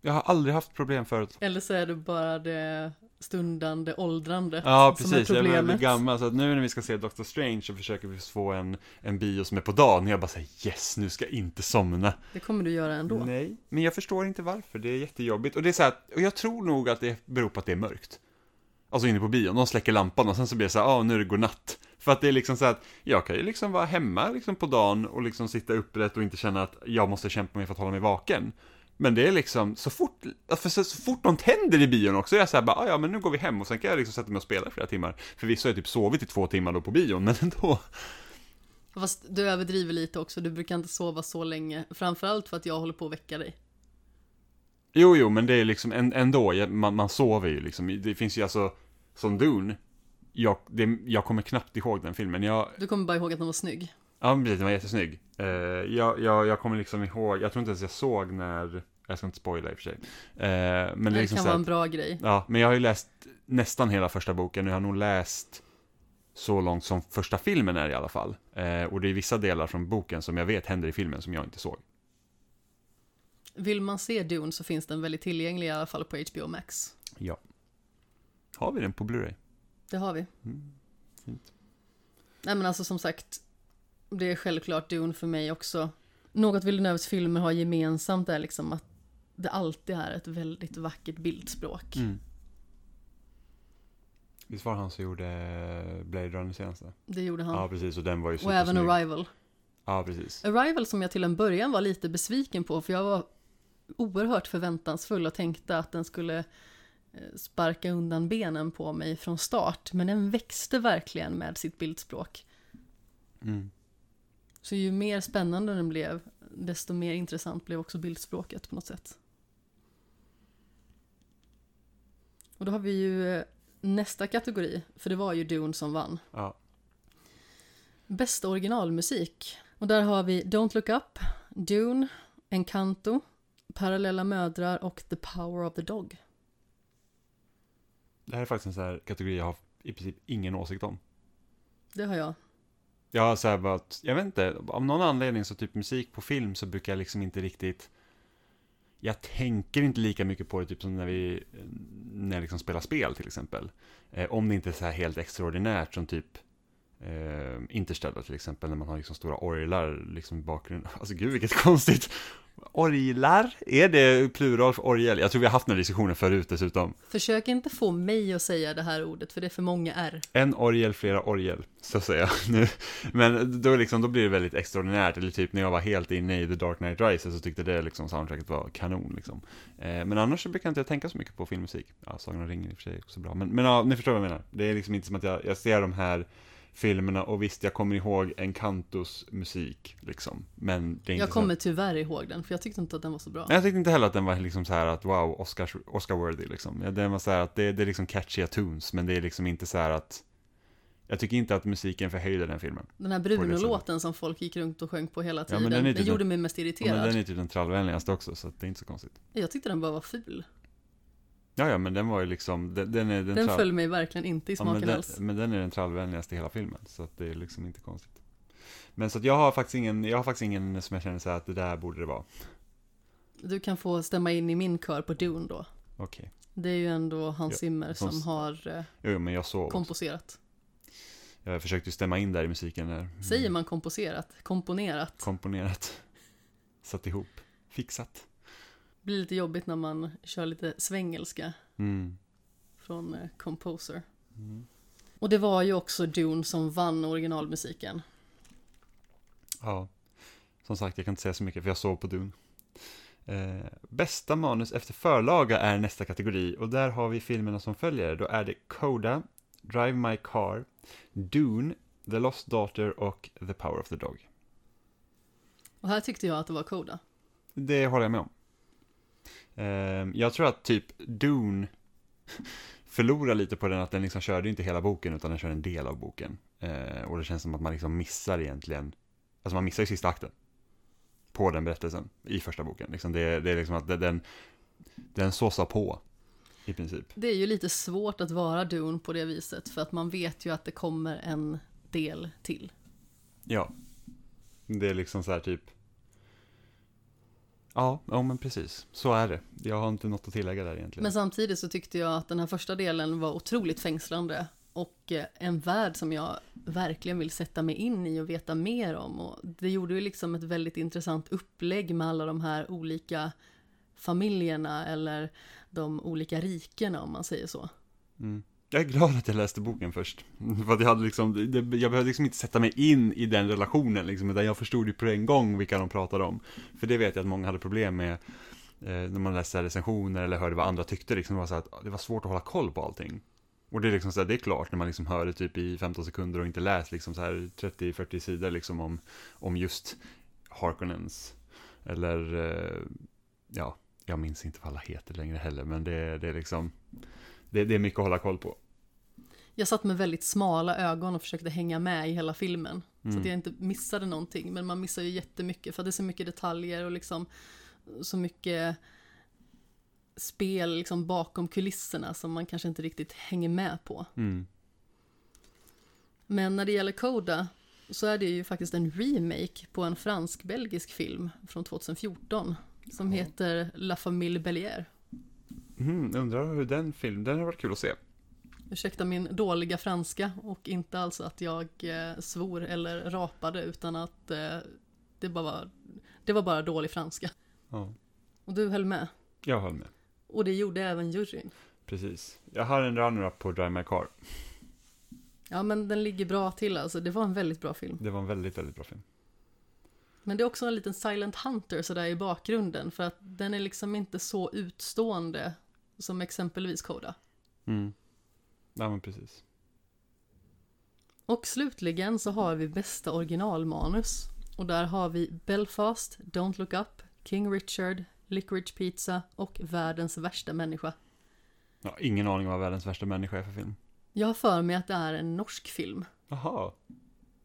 jag har aldrig haft problem förut Eller så är det bara det stundande åldrandet Ja, som är precis. Jag börjar bli problemet. gammal, så att nu när vi ska se Doctor Strange så försöker vi få en, en bio som är på dagen. Jag bara säger yes, nu ska jag inte somna. Det kommer du göra ändå. Nej, men jag förstår inte varför. Det är jättejobbigt. Och det är så här, och jag tror nog att det beror på att det är mörkt. Alltså inne på bion, de släcker lampan och sen så blir det så här, ja nu är det godnatt. För att det är liksom så att jag kan ju liksom vara hemma liksom på dagen och liksom sitta upprätt och inte känna att jag måste kämpa mig för att hålla mig vaken. Men det är liksom, så fort, för så, så fort de tänder i bion också, är jag såhär bara, "Ah, ja men nu går vi hem och sen kan jag liksom sätta mig och spela i flera timmar. Förvisso har jag typ sovit i två timmar då på bion, men ändå. Fast du överdriver lite också, du brukar inte sova så länge. Framförallt för att jag håller på att väcka dig. Jo, jo, men det är liksom ändå, man, man sover ju liksom. Det finns ju alltså, som Dune, jag, det, jag kommer knappt ihåg den filmen. Jag, Du kommer bara ihåg att den var snygg. ja, precis, den var jättesnygg. Eh, jag, jag, jag kommer liksom ihåg, jag tror inte ens jag såg när, jag ska inte spoila i och för sig. Eh, men det, Det liksom kan vara att- en bra grej. Ja, men jag har ju läst nästan hela första boken och jag har nog läst så långt som första filmen är i alla fall. Eh, och det är vissa delar från boken som jag vet händer i filmen som jag inte såg. Vill man se Dune så finns den väldigt tillgänglig i alla fall på HBO Max. Ja. Har vi den på Blu-ray? Det har vi. Mm, fint. Nej men alltså som sagt, det är självklart Dune för mig också. Något Villeneuves filmer har gemensamt är liksom att det alltid är ett väldigt vackert bildspråk. Mm. Visst var det han som gjorde Blade Runner senaste? Det gjorde han. Ja, precis. Och den var ju och även. Arrival. Ja, precis. Arrival som jag till en början var lite besviken på för jag var oerhört förväntansfull och tänkte att den skulle eh, sparka undan benen på mig från start. Men den växte verkligen med sitt bildspråk. Mm. Så ju mer spännande den blev, desto mer intressant blev också bildspråket på något sätt. Och då har vi ju eh, nästa kategori, för det var ju Dune som vann. Ja. Bästa originalmusik. Och där har vi Don't Look Up, Dune, Encanto, Parallella mödrar och The Power of the Dog. Det här är faktiskt en sån här kategori jag har i princip ingen åsikt om. Det har jag. Jag har så här bara, att- jag vet inte, av någon anledning så typ musik på film så brukar jag liksom inte riktigt jag tänker inte lika mycket på det typ som när vi när jag liksom spelar spel till exempel. Eh, om det inte är så här helt extraordinärt som typ eh, Interstellar till exempel när man har liksom stora orglar liksom i bakgrunden. Alltså gud vilket konstigt. Orglar? Är det plural för orgel? Jag tror vi har haft den här diskussionen förut dessutom. Försök inte få mig att säga det här ordet, för det är för många R. En orgel, flera orgel, så säger jag nu. Men då, liksom, då blir det väldigt extraordinärt, eller typ när jag var helt inne i The Dark Knight Rises så tyckte det liksom soundtracket var kanon liksom. Eh, men annars så brukar jag inte tänka så mycket på filmmusik. Ja, Sagan om ringen i och för sig är också bra. Men, men ja, ni förstår vad jag menar. Det är liksom inte som att jag, jag ser de här filmerna och visst, jag kommer ihåg Encantos musik liksom. Men det är inte Jag så kommer tyvärr ihåg den, för jag tyckte inte att den var så bra. Nej, jag tyckte inte heller att den var liksom så här att wow, Oscars, Oscar-worthy liksom. Ja, Den var så här att det, det är liksom catchiga tunes, men det är liksom inte så här att jag tycker inte att musiken förhöjde den filmen. Den här. Bruno-låten som folk gick runt och sjöng på hela Ja, tiden, men den den, typ gjorde den- mig mest Ja, irriterad. men den är typ den trallvänligaste också, så det är inte så konstigt. Jag tyckte den bara var ful. Ja, ja, men den var ju liksom, den, den är den, Den föll mig verkligen inte i ja, men, smaken den, alls. men den är den trallvänligaste i hela filmen, så att det är liksom inte konstigt. Men så att jag har faktiskt ingen, jag har faktiskt ingen som jag känner så här att det där borde det vara. Du kan få stämma in i min kör på Dune då. Okej. Det är ju ändå Hans Zimmer som som har eh, Jo, men jag komposerat. Jag försökte ju stämma in där i musiken där. Säger man komposerat? Komponerat? Komponerat. Satt ihop. Fixat. Blir lite jobbigt när man kör lite svengelska Mm. från eh, Composer. Mm. Och det var ju också Dune som vann originalmusiken. Ja. Som sagt, jag kan inte säga så mycket för jag sov på Dune. Eh, bästa manus efter förlaga är nästa kategori och där har vi filmerna som följer. Då är det Coda, Drive My Car, Dune, The Lost Daughter och The Power of the Dog. Och här tyckte jag att det var Koda. Det håller jag med om. Eh, jag tror att typ Dune förlorar lite på den att den liksom körde inte hela boken utan den kör en del av boken. Eh, och det känns som att man liksom missar egentligen, alltså man missar ju sista akten på den berättelsen i första boken. Liksom det, det är liksom att den, den såsar på i princip. Det är ju lite svårt att vara Dune på det viset för att man vet ju att det kommer en del till. Ja. Det är liksom så här typ, ja, ja men precis, så är det. Jag har inte något att tillägga där egentligen. Men samtidigt så tyckte jag att den här första delen var otroligt fängslande och eh, en värld som jag verkligen vill sätta mig in i och veta mer om. Och det gjorde ju liksom ett väldigt intressant upplägg med alla de här olika familjerna eller de olika rikena om man säger så. Mm. Jag är glad att jag läste boken först. För att jag, hade liksom, det, jag behövde liksom inte sätta mig in i den relationen, liksom, utan jag förstod ju på en gång vilka de pratade om. För det vet jag att många hade problem med eh, när man läste recensioner eller hörde vad andra tyckte. Liksom, det, var så att ah, det var svårt att hålla koll på allting. Och det är liksom så här, det är klart när man liksom hör det typ i 15 sekunder och inte läst liksom så här 30-40 sidor liksom om, om just Harkonnens. Eller, eh, ja, jag minns inte vad alla heter längre heller, men det, det är liksom, det, det är mycket att hålla koll på. Jag satt med väldigt smala ögon och försökte hänga med i hela filmen. Så Mm. att jag inte missade någonting. Men man missar ju jättemycket för det är så mycket detaljer och liksom så mycket spel liksom bakom kulisserna som man kanske inte riktigt hänger med på. Mm. Men när det gäller Coda så är det ju faktiskt en remake på en fransk-belgisk film från 2014 som Ja. heter La Famille Bellier. Mm, undrar hur den film, den har varit kul att se. Ursäkta min dåliga franska och inte alltså att jag eh, svor eller rapade utan att eh, det, bara var, det var bara dålig franska. Ja, Och du höll med. jag höll med. Och det gjorde även juryn. Precis. Jag har en runner-up på Drive My Car. Ja men den ligger bra till alltså, det var en väldigt bra film. Det var en väldigt, väldigt bra film. Men det är också en liten Silent Hunter sådär i bakgrunden för att den är liksom inte så utstående som exempelvis Coda. Mm. Ja, men precis. Och slutligen så har vi bästa originalmanus. Och där har vi Belfast, Don't Look Up, King Richard, Licorice Pizza och Världens värsta människa. Jag har ingen aning om vad världens värsta människa är för film. Jag har för mig att det är en norsk film. Jaha.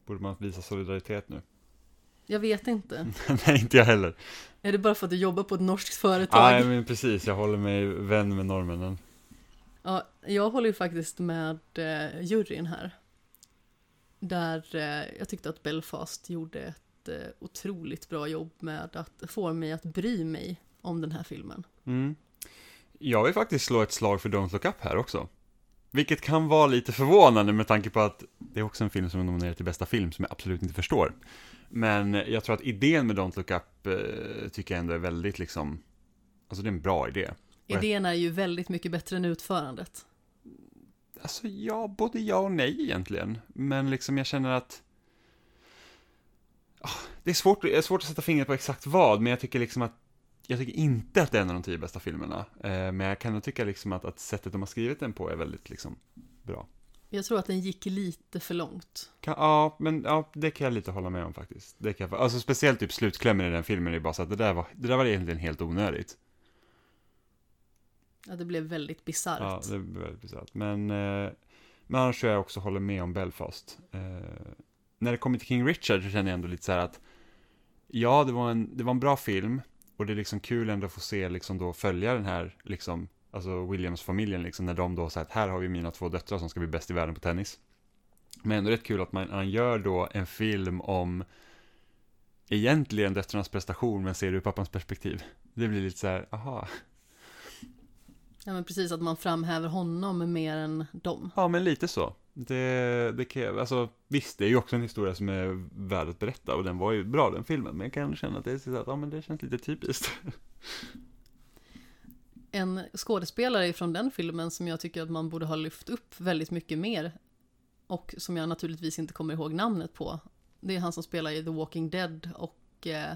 Borde man visa solidaritet nu? Jag vet inte. Nej, inte jag heller. Är det bara för att du jobbar på ett norskt företag? Nej, men precis. Jag håller mig vän med norrmännen. Ja, jag håller ju faktiskt med eh, juryn här. Där eh, jag tyckte att Belfast gjorde ett eh, otroligt bra jobb med att få mig att bry mig om den här filmen. Mm. Jag vill faktiskt slå ett slag för Don't Look Up här också. Vilket kan vara lite förvånande med tanke på att det är också en film som är nominerad till bästa film som jag absolut inte förstår. Men jag tror att idén med Don't Look Up eh, tycker jag ändå är väldigt liksom, alltså det är en bra idé. Idén är ju väldigt mycket bättre än utförandet. Alltså ja, både ja och nej egentligen. Men liksom jag känner att Ah, det är svårt, det är svårt att sätta fingret på exakt vad, men jag tycker liksom att jag tycker inte att det är en av de tio bästa filmerna. Eh, men jag kan nog tycka liksom att, att sättet de har skrivit den på är väldigt liksom bra. Jag tror att den gick lite för långt. Kan, ja, men ja, det kan jag lite hålla med om faktiskt. Det kan jag, alltså speciellt typ slutklämmen i den filmen är bara så att det där var, det där var egentligen helt onödigt. Ja, det blev väldigt Ja, bisarrt. det är väldigt bisarrt. Men, eh, men annars tror jag också håller med om Belfast. Eh, när det kommer till King Richard så känner jag ändå lite så här att ja, det var en, det var en bra film och det är liksom kul ändå att få se liksom då följa den här liksom, alltså Williams-familjen liksom när de då säger att här har vi mina två döttrar som ska bli bäst i världen på tennis. Men ändå rätt kul att man, man gör då en film om egentligen döttrarnas prestation men ser det ur pappans perspektiv. Det blir lite så här, aha, Ja, men precis att man framhäver honom mer än dem. Ja, men lite så. Det, det kan, alltså, visst, det är ju också en historia som är värd att berätta och den var ju bra den filmen, men jag kan känna att det är så att, ja men det känns lite typiskt. En skådespelare från den filmen som jag tycker att man borde ha lyft upp väldigt mycket mer och som jag naturligtvis inte kommer ihåg namnet på. Det är han som spelar i The Walking Dead och eh,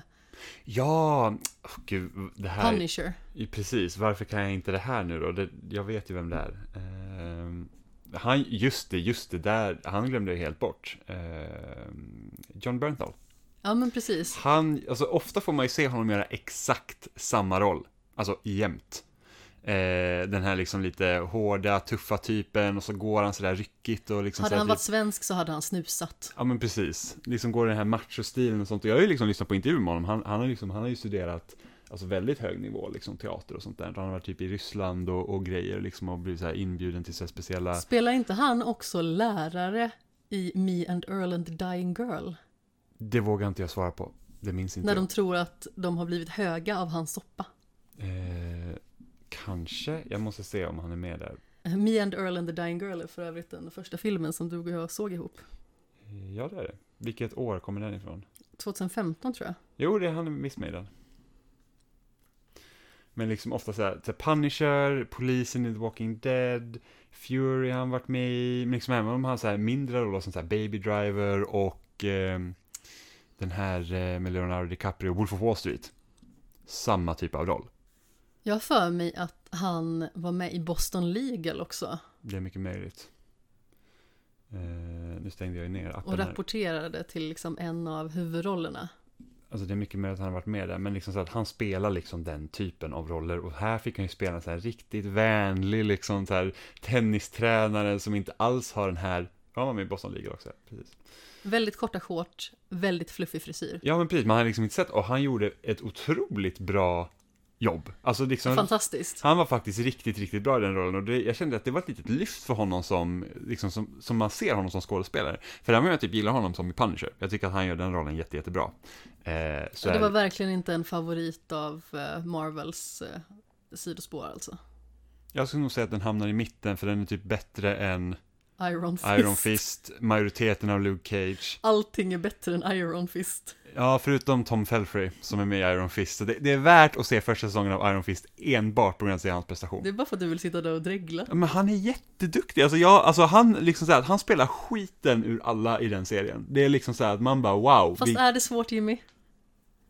Ja, oh, gud, det här, Punisher. precis, varför kan jag inte det här nu då? Det, jag vet ju vem det är. Ehm, han, just det, just det, där, han glömde jag helt bort. Ehm, John Bernthal. Ja men precis. Han, alltså ofta får man ju se honom göra exakt samma roll. Alltså jämt. Eh, den här liksom lite hårda, tuffa typen och så går han sådär ryckigt och liksom Hade han typ, varit svensk så hade han snusat. Ja men precis. Liksom går den här machostilen och sånt. Och jag har ju liksom lyssnat på intervjuer med honom. Han, han, har, liksom, han har ju studerat Alltså väldigt hög nivå, liksom teater och sånt där. Han har varit typ i Ryssland och, och grejer liksom och blivit så här inbjuden till så speciella Spelar inte han också lärare i Me and Earl and the Dying Girl? Det vågar inte jag svara på. Det minns inte När jag. de tror att de har blivit höga av hans soppa. Eh, kanske. Jag måste se om han är med där. Me and Earl and the Dying Girl är för övrigt den första filmen som du och jag såg ihop. Ja, det är det. Vilket år kommer den ifrån? 2015 tror jag. Jo, det är han i den. Men liksom ofta så här, Punisher, Polisen i The Walking Dead, Fury har han varit med i, men liksom även om han så här mindre roller som så här Baby Driver och eh, den här eh, med Leonardo DiCaprio, Wolf of Wall Street. Samma typ av roll. Jag har för mig att han var med i Boston Legal också. Det är mycket möjligt. Eh, nu stängde jag ju ner appen Och här. rapporterade till liksom en av huvudrollerna. Alltså det är mycket mer att han har varit med där, men liksom så att han spelar liksom den typen av roller. Och här fick han ju spela en så här riktigt vänlig, liksom så här tennistränare som inte alls har den här, ja, han var med i Boston League också, precis. Väldigt korta shorts, väldigt fluffig frisyr. Ja, men precis, man har liksom inte sett, och han gjorde ett otroligt bra jobb. Alltså liksom, Fantastiskt. han var faktiskt riktigt, riktigt bra i den rollen och det, jag kände att det var ett litet lyft för honom som, liksom som, som man ser honom som skådespelare. För där var jag typ gillar honom som i Punisher. Jag tycker att han gör den rollen jätte, jättebra. Eh, så det var verkligen inte en favorit av eh, Marvels eh, sidospår alltså. Jag skulle nog säga att den hamnar i mitten för den är typ bättre än Iron Fist. Iron Fist, majoriteten av Luke Cage. Allting är bättre än Iron Fist. Ja, förutom Tom Felfrey som är med i Iron Fist. Så det, det är värt att se första säsongen av Iron Fist enbart på grund av hans prestation. Det är bara för att du vill sitta där och dregla. Ja, Men han är jätteduktig, alltså, jag, alltså han liksom så här, han spelar skiten ur alla i den serien. Det är liksom så här att man bara wow. Fast vi- är det svårt Jimmy?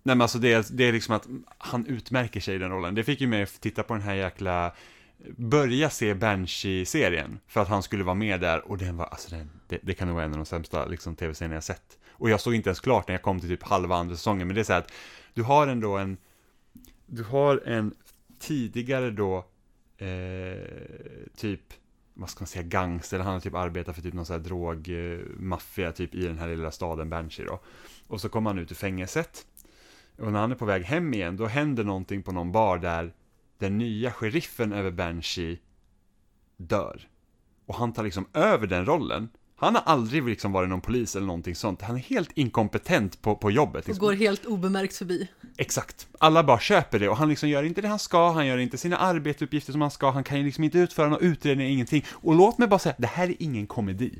Nej men alltså det är, det är liksom att han utmärker sig i den rollen. Det fick ju mig att titta på den här jäkla, börja se Banshee-serien. För att han skulle vara med där och den var, alltså den, det, det kan nog vara en av de sämsta liksom, tv-serierna jag sett. Och jag såg inte ens klart när jag kom till typ halva andra säsongen, men det är så här att du har ändå en, du har en tidigare då, eh, typ, vad ska man säga, gangster, han har typ arbetat för typ någon sån här drogmaffia typ i den här lilla staden Banshee då. Och så kommer han ut ur fängelset. Och när han är på väg hem igen, då händer någonting på någon bar där den nya sheriffen över Banshee dör. Och han tar liksom över den rollen. Han har aldrig liksom varit någon polis eller någonting sånt. Han är helt inkompetent på, på jobbet. Och Liksom. går helt obemärkt förbi. Exakt. Alla bara köper det och han liksom gör inte det han ska, han gör inte sina arbetsuppgifter som han ska, han kan ju liksom inte utföra någon utredning, ingenting. Och låt mig bara säga, det här är ingen komedi.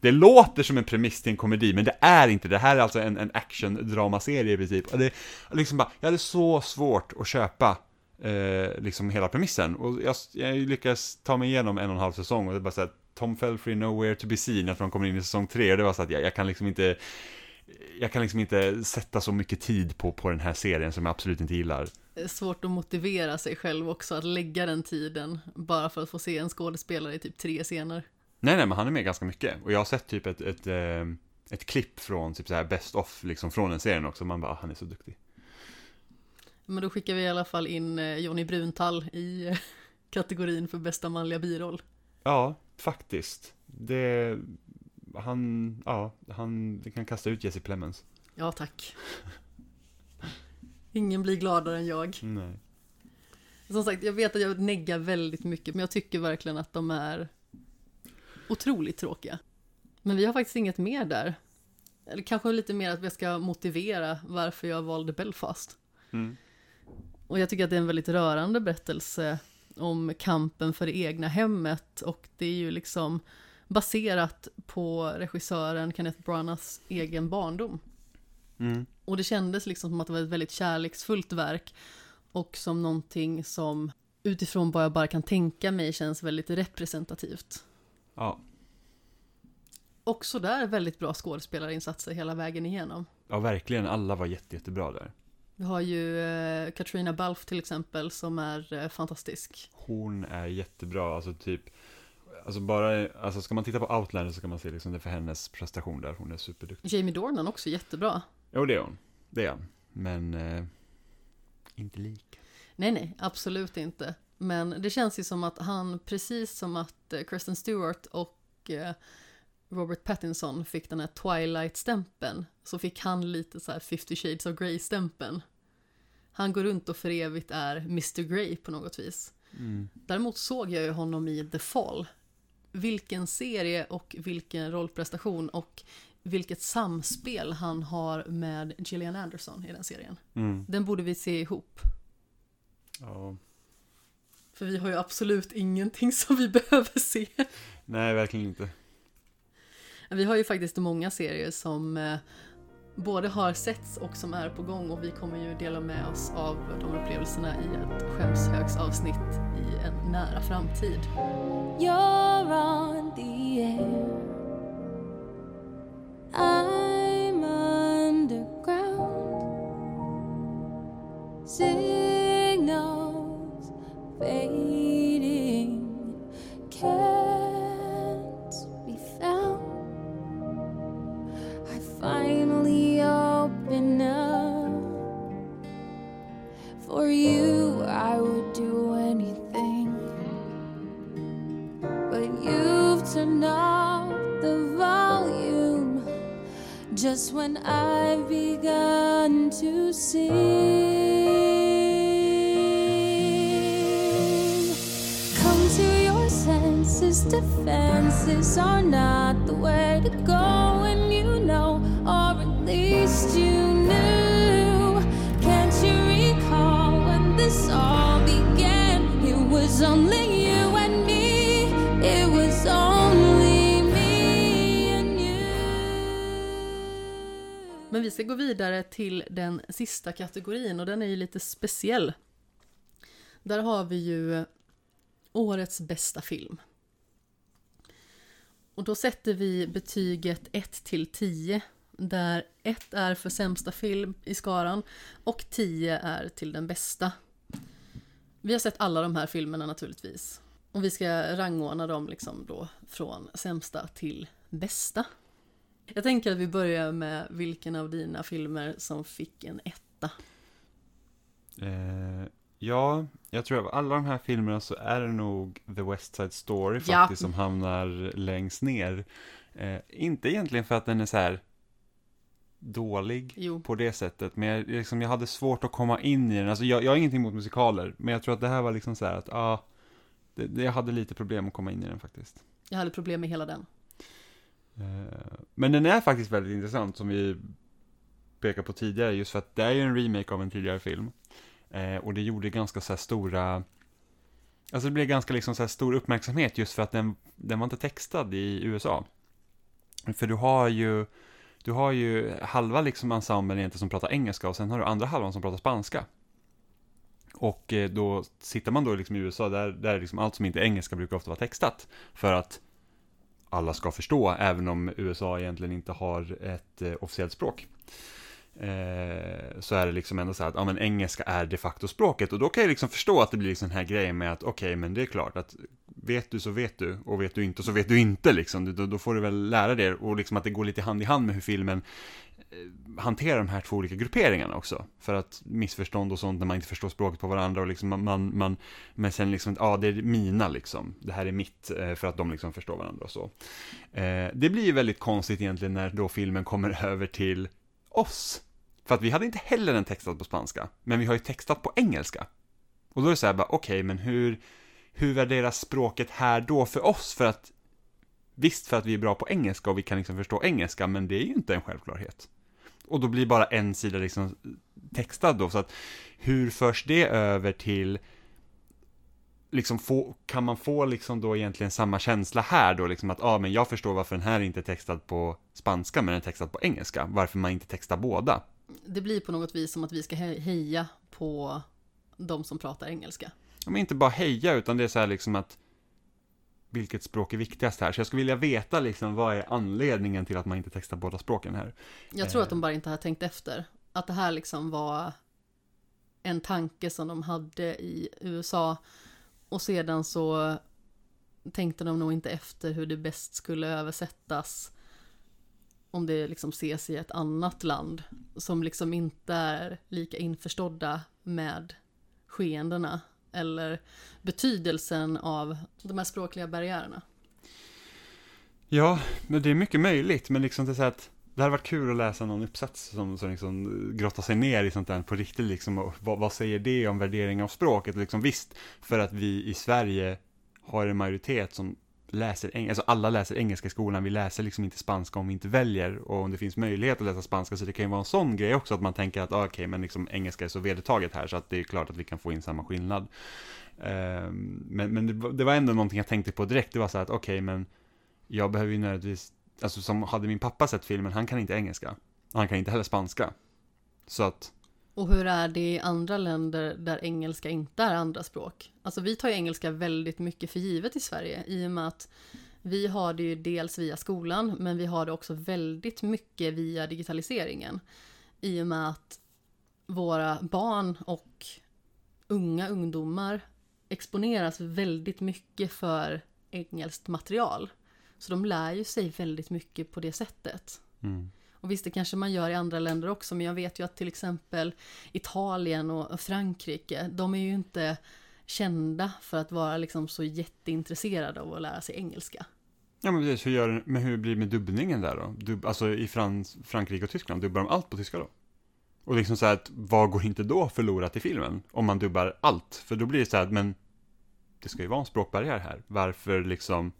Det låter som en premiss till en komedi, men det är inte. Det här är alltså en, en action-dramaserie i princip. Och det liksom bara, jag hade så svårt att köpa eh, liksom hela premissen. Och jag, jag lyckades ta mig igenom en och en halv säsong och det bara så här, Tom Felfrey nowhere to be seen, att de kommer in i säsong tre. Och det var så att jag, jag kan liksom inte jag kan liksom inte sätta så mycket tid på, på den här serien som jag absolut inte gillar. Det är Svårt att motivera sig själv också, att lägga den tiden bara för att få se en skådespelare i typ tre scener. Nej, nej, men han är med ganska mycket. Och jag har sett typ ett, ett, eh, ett klipp från typ så här best of, liksom från den serien också. Man bara, ah, han är så duktig. Men då skickar vi i alla fall in eh, Johnny Bruntall i eh, kategorin för bästa manliga biroll. Ja, faktiskt. Det, han, ja, han kan kasta ut Jesse Plemons. Ja, tack. Ingen blir gladare än jag. Nej. Som sagt, jag vet att jag neggar väldigt mycket, men jag tycker verkligen att de är otroligt tråkiga. Men vi har faktiskt inget mer där. Eller kanske lite mer att vi ska motivera varför jag valde Belfast. Mm. Och jag tycker att det är en väldigt rörande berättelse om kampen för det egna hemmet och det är ju liksom baserat på regissören Kenneth Branaghs egen barndom. Mm. Och det kändes liksom som att det var ett väldigt kärleksfullt verk och som någonting som utifrån vad jag bara kan tänka mig känns väldigt representativt. Ja. Också där väldigt bra skådespelarinsatser hela vägen igenom. ja, verkligen. Alla var jätte, jättebra där. Vi har ju eh, Katrina Balfe till exempel som är eh, fantastisk. Hon är jättebra, alltså typ Alltså bara, alltså ska man titta på Outlander så kan man se liksom det för hennes prestation där, hon är superduktig. Jamie Dornan också jättebra. Jo, det är hon. Det är han. Men, eh, inte lika. Nej, nej, absolut inte. Men det känns ju som att han, precis som att eh, Kristen Stewart och eh, Robert Pattinson fick den här Twilight-stämpeln, så fick han lite så här 50 shades of Grey-stämpeln. Han går runt och för evigt är Mr Grey på något vis. Mm. Däremot såg jag ju honom i The Fall. Vilken serie och vilken rollprestation och vilket samspel han har med Gillian Anderson i den serien. Mm. Den borde vi se ihop. Ja. För vi har ju absolut ingenting som vi behöver se. Nej, verkligen inte. Vi har ju faktiskt många serier som eh, både har setts och som är på gång och vi kommer ju dela med oss av de upplevelserna i ett skämshögsavsnitt i en nära framtid. You're on the air. I'm underground. Signals That's when I've begun to sing. Come to your senses, defenses are not the way to go, Men vi ska gå vidare till den sista kategorin och den är ju lite speciell. Där har vi ju årets bästa film. Och då sätter vi betyget 1 till 10 där 1 är för sämsta film i skaran och 10 är till den bästa. Vi har sett alla de här filmerna naturligtvis. Och vi ska rangordna dem liksom då från sämsta till bästa. Jag tänker att vi börjar med vilken av dina filmer som fick en etta. Eh, ja, jag tror av alla de här filmerna så är det nog The West Side Story Ja. faktiskt som hamnar längst ner. Eh, inte egentligen för att den är så här dålig Jo. på det sättet, men jag, liksom, jag hade svårt att komma in i den. Alltså, jag, jag har ingenting emot musikaler, men jag tror att det här var liksom så här att, ja, ah, jag hade lite problem att komma in i den faktiskt. Jag hade problem med hela den. Eh, men den är faktiskt väldigt intressant som vi pekade på tidigare just för att det är ju en remake av en tidigare film. Eh, och det gjorde ganska så här stora, alltså det blev ganska liksom så här stor uppmärksamhet just för att den, den var inte textad i USA. För du har ju, du har ju halva liksom ensemblen egentligen som pratar engelska och sen har du andra halvan som pratar spanska. Och eh, då sitter man då liksom i USA, där, där liksom allt som inte är engelska brukar ofta vara textat. För att alla ska förstå, även om USA egentligen inte har ett eh, officiellt språk. Eh, så är det liksom ändå så här att ja, men engelska är de facto språket och då kan jag liksom förstå att det blir liksom den här grejen med att okej, men det är klart att vet du så vet du och vet du inte så vet du inte liksom. Då, då får du väl lära dig och liksom att det går lite hand i hand med hur filmen Eh, hantera de här två olika grupperingarna också. För att missförstånd och sånt när man inte förstår språket på varandra och liksom man, man, man men sen liksom, ja det är mina liksom, det här är mitt, eh, för att de liksom förstår varandra och så. Eh, det blir ju väldigt konstigt egentligen när då filmen kommer över till oss. För att vi hade inte heller den textad på spanska, men vi har ju textat på engelska. Och då är det så här bara, okej, men hur, hur värderas språket här då för oss? För att, visst för att vi är bra på engelska och vi kan liksom förstå engelska, men det är ju inte en självklarhet. Och då blir bara en sida liksom textad då, så att hur förs det över till liksom få, kan man få liksom då egentligen samma känsla här då, liksom att ja, ah, men jag förstår varför den här inte är textad på spanska, men den är textad på engelska, varför man inte textar båda. Det blir på något vis som att vi ska he- heja på de som pratar engelska. Ja, men inte bara heja, utan det är så här liksom att vilket språk är viktigast här? Så jag skulle vilja veta liksom vad är anledningen till att man inte textar båda språken här? Jag tror att Eh. de bara inte har tänkt efter. Att det här liksom var en tanke som de hade i USA. Och sedan så tänkte de nog inte efter hur det bäst skulle översättas. Om det liksom ses i ett annat land. Som liksom inte är lika införstådda med skeendena. Eller betydelsen av de här språkliga barriärerna. Ja, men det är mycket möjligt, men liksom det är så att det hade varit kul att läsa någon uppsats som, som liksom eh, grottar sig ner i sånt där på riktigt liksom, vad, vad säger det om värdering av språket? Och liksom, visst, för att vi i Sverige har en majoritet som läser engelska, alltså alla läser engelska i skolan, vi läser liksom inte spanska om vi inte väljer, och om det finns möjlighet att läsa spanska, så det kan ju vara en sån grej också, att man tänker att ah, okej, men liksom engelska är så vedertaget här, så att det är klart att vi kan få in samma skillnad. Ehm, men men det, var- det var ändå någonting jag tänkte på direkt, det var så här att okej, men jag behöver ju nödvändigtvis, alltså som hade min pappa sett filmen, han kan inte engelska. Han kan inte heller spanska. Så att, och hur är det i andra länder där engelska inte är andra språk? Alltså vi tar ju engelska väldigt mycket för givet i Sverige i och med att vi har det ju dels via skolan men vi har det också väldigt mycket via digitaliseringen. I och med att våra barn och unga ungdomar exponeras väldigt mycket för engelskt material. Så de lär ju sig väldigt mycket på det sättet. mm. Och visst, det kanske man gör i andra länder också, men jag vet ju att till exempel Italien och Frankrike, de är ju inte kända för att vara liksom så jätteintresserade av att lära sig engelska. Ja men precis, hur, gör, men hur blir det med dubbningen där då? Dub, alltså i Frans, Frankrike och Tyskland, dubbar de allt på tyska då? Och liksom så här, att, vad går inte då förlorat i filmen? Om man dubbar allt? För då blir det så här, men det ska ju vara en språkbarriär här. Varför liksom?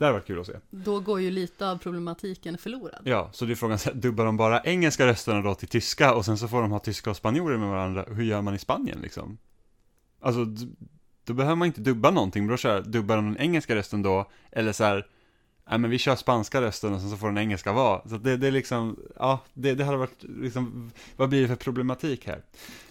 Det hade varit kul att se. Då går ju lite av problematiken förlorad. Ja, så det är frågan, dubbar de bara engelska rösterna då till tyska och sen så får de ha tyska och spanjorer med varandra? Hur gör man i Spanien liksom? Alltså, då behöver man inte dubba någonting, men då kör, dubbar de den engelska rösten då? Eller så här, nej men vi kör spanska rösten och sen så får den engelska vara. Så det, det är liksom, ja, det, det hade varit liksom, vad blir det för problematik här?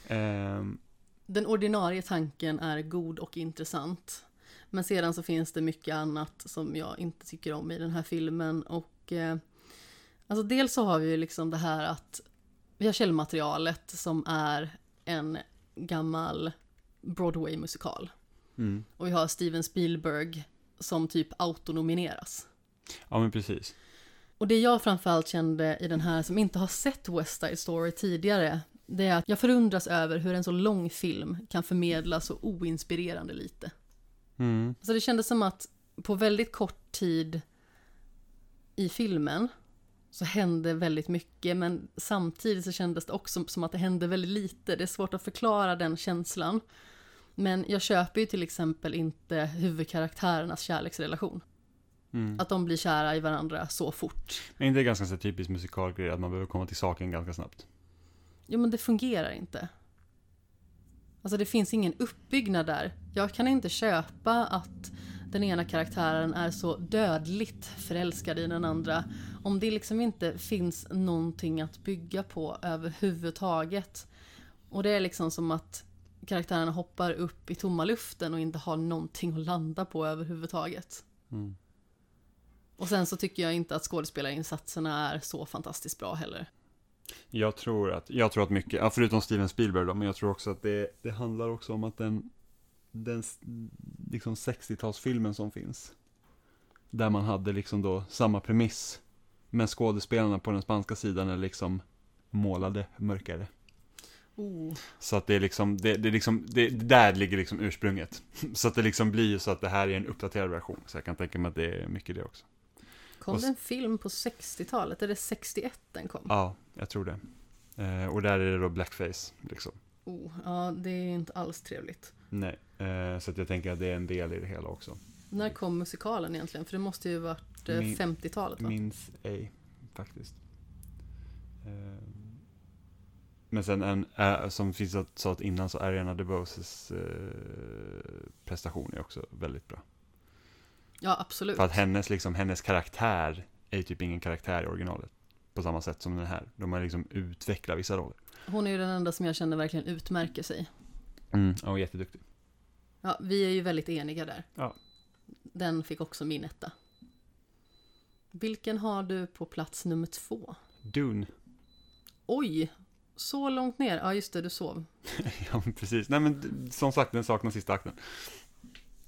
Ehm, Den ordinarie tanken är god och intressant. Men sedan så finns det mycket annat som jag inte tycker om i den här filmen. Och eh, alltså dels så har vi ju liksom det här att vi har källmaterialet som är en gammal Broadway-musikal. mm. Och vi har Steven Spielberg som typ autonomineras. Ja men precis. Och det jag framförallt kände i den här som inte har sett West Side Story tidigare, det är att jag förundras över hur en så lång film kan förmedla så oinspirerande lite. Mm. Så det kändes som att på väldigt kort tid i filmen så hände väldigt mycket, men samtidigt så kändes det också som att det hände väldigt lite. Det är svårt att förklara den känslan. Men jag köper ju till exempel inte huvudkaraktärernas kärleksrelation. Mm. Att de blir kära i varandra så fort. Men inte det ganska så typiskt musikalgrej att man behöver komma till saken ganska snabbt? Jo men det fungerar inte. Alltså det finns ingen uppbyggnad där. Jag kan inte köpa att den ena karaktären är så dödligt förälskad i den andra. Om det liksom inte finns någonting att bygga på överhuvudtaget. Och det är liksom som att karaktärerna hoppar upp i tomma luften och inte har någonting att landa på överhuvudtaget. Mm. Och sen så tycker jag inte att skådespelarinsatserna är så fantastiskt bra heller. Jag tror att, jag tror att mycket, ja, förutom Steven Spielberg då, men jag tror också att det, det handlar också om att den, den liksom 60-talsfilmen som finns, där man hade liksom då samma premiss, men skådespelarna på den spanska sidan är liksom målade mörkare. Oh. Så att det är liksom, det, det liksom, det där ligger liksom ursprunget. Så att det liksom blir så att det här är en uppdaterad version. Så jag kan tänka mig att det är mycket det också. Kom Och det en film på 60-talet? Är det 61 den kom? Ja, jag tror det. Eh, och där är det då blackface, liksom. Oh, ja, det är inte alls trevligt. Nej, eh, så jag tänker att det är en del i det hela också. När kom musikalen egentligen? För det måste ju varit eh, Min- 50-talet va? Minns ej, faktiskt. Eh, men sen en, eh, som finns att sa innan så Ariana DeBoses eh, prestation är också väldigt bra. Ja, absolut. För att hennes, liksom, hennes karaktär är ju typ ingen karaktär i originalet. På samma sätt som den här. De har liksom utvecklat vissa roller. Hon är ju den enda som jag känner verkligen utmärker sig. Mm. Ja, och jätteduktig. Ja, vi är ju väldigt eniga där. Ja. Den fick också min etta. Vilken har du på plats nummer två? Dune. Oj! Så långt ner? Ja, just det, du sov. ja, precis. Nej, men som sagt, den saknar sista akten.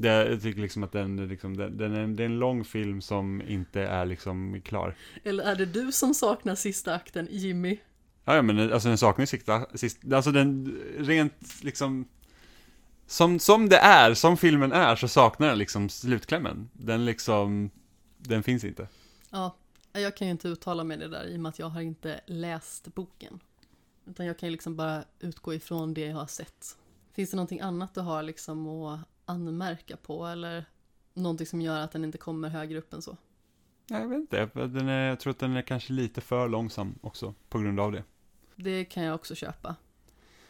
Det, jag tycker liksom att den, liksom, den, den är, det är en lång film som inte är liksom klar. Eller är det du som saknar sista akten, Jimmy? Ja, ja men alltså den saknar ju sista, sista, alltså den rent liksom, som, som det är, som filmen är, så saknar den liksom slutklämmen. Den liksom, den finns inte. Ja, jag kan ju inte uttala mig det där i och med att jag har inte läst boken. Utan jag kan ju liksom bara utgå ifrån det jag har sett. Finns det någonting annat du har liksom att anmärka på eller någonting som gör att den inte kommer högre upp än så? Jag vet inte, den är, jag tror att den är kanske lite för långsam också, på grund av det. Det kan jag också köpa.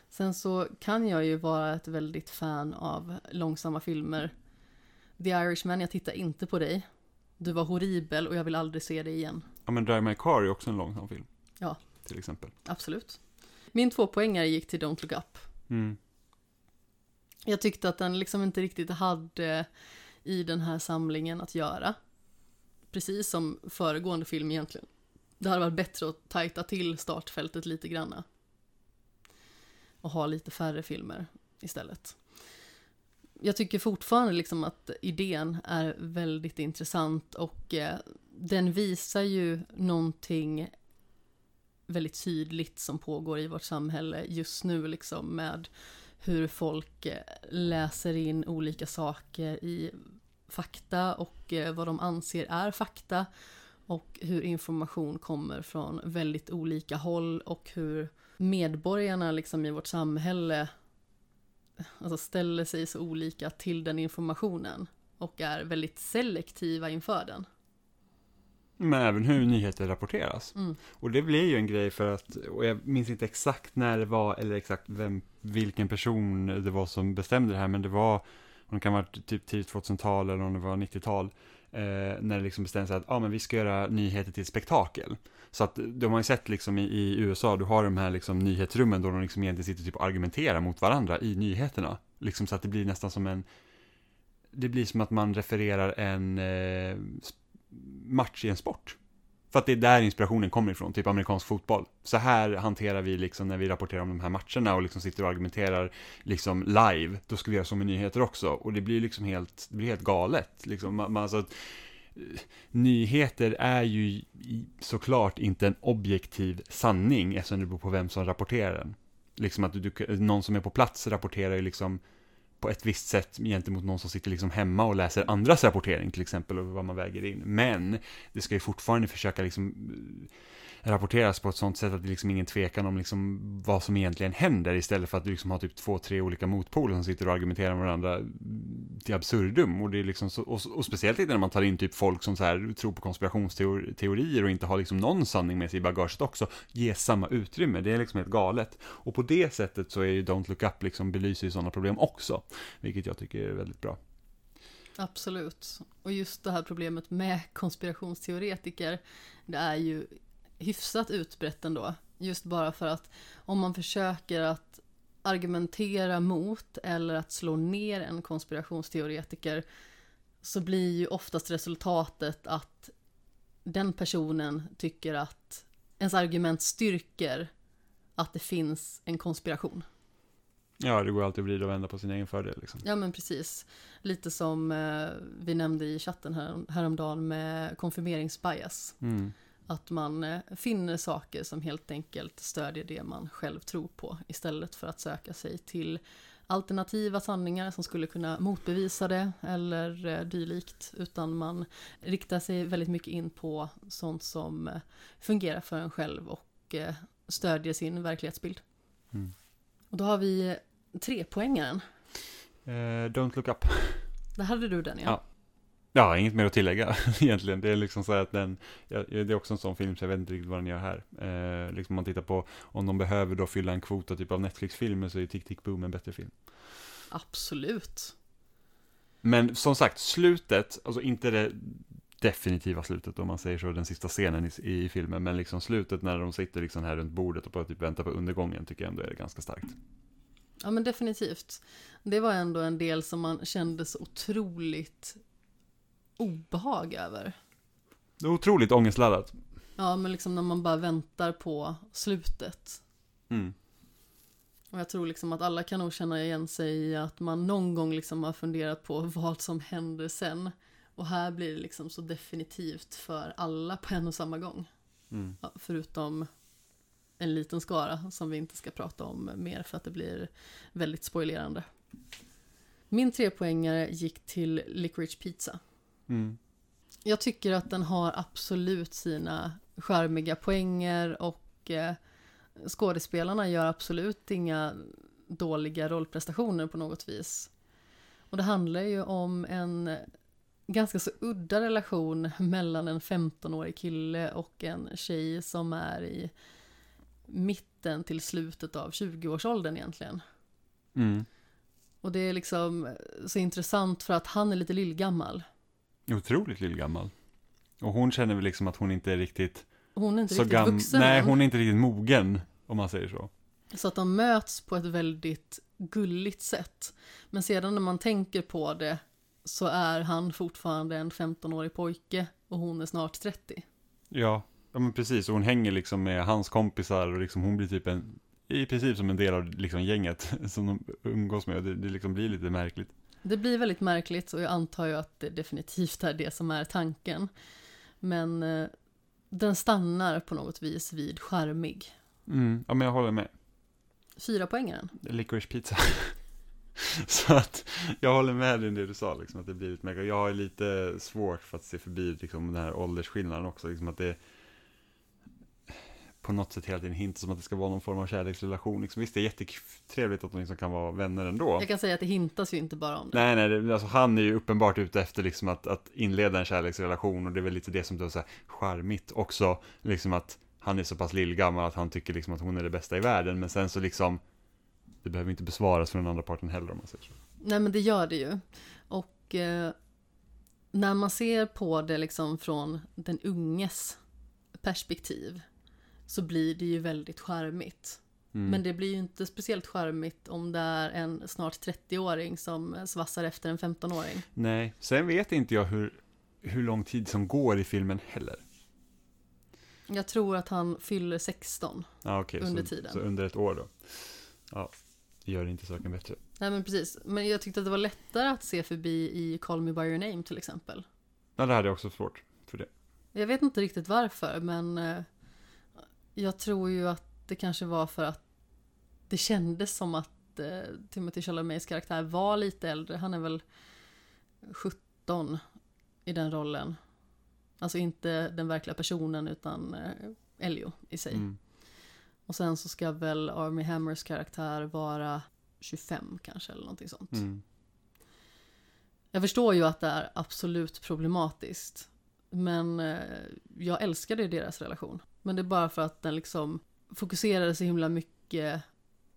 Sen så kan jag ju vara ett väldigt fan av långsamma filmer. The Irishman, jag tittar inte på dig. Du var horribel och jag vill aldrig se dig igen. Ja, men Drive My Car är också en långsam film. Ja. Till exempel. Absolut. Min två poängare gick till Don't Look Up. Mm. Jag tyckte att den liksom inte riktigt hade i den här samlingen att göra. Precis som föregående film egentligen. Det hade varit bättre att tajta till startfältet lite granna. Och ha lite färre filmer istället. Jag tycker fortfarande liksom att idén är väldigt intressant och eh, den visar ju någonting väldigt tydligt som pågår i vårt samhälle just nu liksom med hur folk eh, läser in olika saker i fakta och eh, vad de anser är fakta. Och hur information kommer från väldigt olika håll och hur medborgarna liksom i vårt samhälle alltså ställer sig så olika till den informationen och är väldigt selektiva inför den. Men även hur nyheter rapporteras. Mm. Och det blir ju en grej för att, och jag minns inte exakt när det var, eller exakt vem, vilken person det var som bestämde det här, men det var, om det kan vara typ tidigt 2000-tal eller om det var 90-tal, eh, när det liksom bestämde sig att, ja ah, men vi ska göra nyheter till spektakel. Så att de har ju sett liksom i, i USA, du har de här liksom nyhetsrummen då de liksom egentligen sitter typ och argumenterar mot varandra i nyheterna. Liksom så att det blir nästan som en, det blir som att man refererar en eh, match i en sport. För att det är där inspirationen kommer ifrån, typ amerikansk fotboll. Så här hanterar vi liksom när vi rapporterar om de här matcherna och liksom sitter och argumenterar liksom live. Då ska vi göra så med nyheter också. Och det blir liksom helt, det blir helt galet. Liksom, man, alltså, eh, nyheter är ju såklart inte en objektiv sanning eftersom det beror på vem som rapporterar den. Liksom att du, du, någon som är på plats rapporterar ju liksom på ett visst sätt gentemot någon som sitter liksom hemma och läser andras rapportering till exempel och vad man väger in. Men det ska ju fortfarande försöka liksom rapporteras på ett sånt sätt att det liksom ingen tvekan om liksom vad som egentligen händer istället för att du liksom har typ två, tre olika motpoler som sitter och argumenterar med varandra till absurdum. Och, det är liksom så, och, och speciellt inte när man tar in typ folk som så här tror på konspirationsteorier och inte har liksom någon sanning med sig i bagaget också, ges samma utrymme. Det är liksom helt galet. Och på det sättet så är ju Don't Look Up liksom belyser ju sådana problem också, vilket jag tycker är väldigt bra. Absolut. Och just det här problemet med konspirationsteoretiker, det är ju hyfsat utbrett ändå. Just bara för att om man försöker att argumentera mot eller att slå ner en konspirationsteoretiker så blir ju oftast resultatet att den personen tycker att ens argument styrker att det finns en konspiration. Ja, det går alltid att vrida och vända på sin egen fördel liksom. Ja men precis. Lite som eh, vi nämnde i chatten här, häromdagen med konfirmeringsbias. Mm. Att man eh, finner saker som helt enkelt stödjer det man själv tror på istället för att söka sig till alternativa sanningar som skulle kunna motbevisa det eller eh, dylikt. Utan man riktar sig väldigt mycket in på sånt som eh, fungerar för en själv och stödjer sin verklighetsbild. Mm. Och då har vi tre poängaren. Eh, don't Look Up. Där hade du den ja. Ja. Ja, inget mer att tillägga egentligen. Det är liksom så att den, ja, det är också en sån film så jag vet inte riktigt vad den gör här. Eh, liksom om man tittar på, om de behöver då fylla en kvot av typ av Netflix-filmer så är Tick Tick Boom en bättre film. Absolut. Men som sagt, slutet, alltså inte det definitiva slutet om man säger så, den sista scenen i, i filmen, men liksom slutet när de sitter liksom här runt bordet och bara typ väntar på undergången tycker jag ändå är ganska starkt. Ja men definitivt. Det var ändå en del som man kände så otroligt obehag över. Det är otroligt ångestladdat. Ja men liksom när man bara väntar på slutet. Mm. Och jag tror liksom att alla kan nog känna igen sig i att man någon gång liksom har funderat på vad som händer sen. Och här blir det liksom så definitivt för alla på en och samma gång. Mm. Ja, förutom en liten skara som vi inte ska prata om mer för att det blir väldigt spoilerande. Min trepoängare gick till Licorice Pizza. Mm. Jag tycker att den har absolut sina charmiga poänger och eh, skådespelarna gör absolut inga dåliga rollprestationer på något vis. Och det handlar ju om en ganska så udda relation mellan en 15-årig kille och en tjej som är i mitten till slutet av 20-årsåldern egentligen. Mm. Och det är liksom så intressant för att han är lite lillgammal. Otroligt lillgammal. Och hon känner väl liksom att hon inte är riktigt Hon är inte så riktigt vuxen Nej, hon är inte riktigt mogen, om man säger så. Så att de möts på ett väldigt gulligt sätt. Men sedan när man tänker på det så är han fortfarande en 15-årig pojke och hon är snart 30. Ja, ja men precis. Och hon hänger liksom med hans kompisar och liksom hon blir typ en, i princip som en del av liksom gänget som de umgås med. Det, det liksom blir lite märkligt. Det blir väldigt märkligt och jag antar ju att det definitivt är det som är tanken. Men eh, den stannar på något vis vid charmig. Mm, ja men jag håller med. Fyra poängaren. Licorice pizza. Så att jag håller med dig i det du sa, liksom, att det blir lite mega. Jag har lite svårt för att se förbi liksom, den här åldersskillnaden också. Liksom, att det på något sätt hela tiden hintas som att det ska vara någon form av kärleksrelation. Liksom, visst, det är jättetrevligt att de liksom kan vara vänner ändå. Jag kan säga att det hintas ju inte bara om det. Nej, nej, det, alltså, han är ju uppenbart ute efter liksom att, att inleda en kärleksrelation och det är väl lite det som är så här charmigt också, liksom att han är så pass lillgammal att han tycker liksom att hon är det bästa i världen, men sen så liksom det behöver inte besvaras från den andra parten heller om man säger så. Nej men det gör det ju. Och eh, när man ser på det liksom från den unges perspektiv så blir det ju väldigt charmigt. Mm. Men det blir ju inte speciellt charmigt om det är en snart 30-åring som svassar efter en 15-åring. Nej, sen vet inte jag hur, hur lång tid som går i filmen heller. Jag tror att han fyller 16. Ja, okej, Under så, tiden. Så under ett år då. Ja, det gör inte saken bättre. Nej men precis. Men jag tyckte att det var lättare att se förbi i Call Me By Your Name till exempel. Ja, det hade jag också svårt för det. Jag vet inte riktigt varför men eh, jag tror ju att det kanske var för att det kändes som att eh, Timothy Chalamets karaktär var lite äldre. Han är väl 17 i den rollen. Alltså inte den verkliga personen utan eh, Elio i sig. Mm. Och sen så ska väl Army Hammers karaktär vara 25 kanske eller någonting sånt. Mm. Jag förstår ju att det är absolut problematiskt. Men eh, jag älskade ju deras relation. Men det är bara för att den liksom fokuserade så himla mycket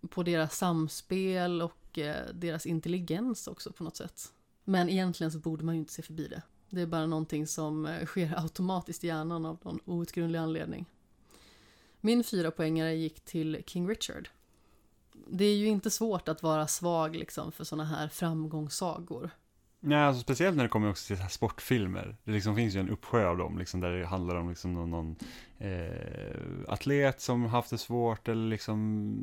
på deras samspel och eh, deras intelligens också på något sätt. Men egentligen så borde man ju inte se förbi det. Det är bara någonting som eh, sker automatiskt i hjärnan av någon outgrundlig anledning. Min fyra poängare gick till King Richard. Det är ju inte svårt att vara svag liksom för sådana här framgångssagor. Nej, alltså speciellt när det kommer också till här sportfilmer. Det liksom finns ju en uppsjö av dem, liksom, där det handlar om liksom någon, någon eh, atlet som haft det svårt eller liksom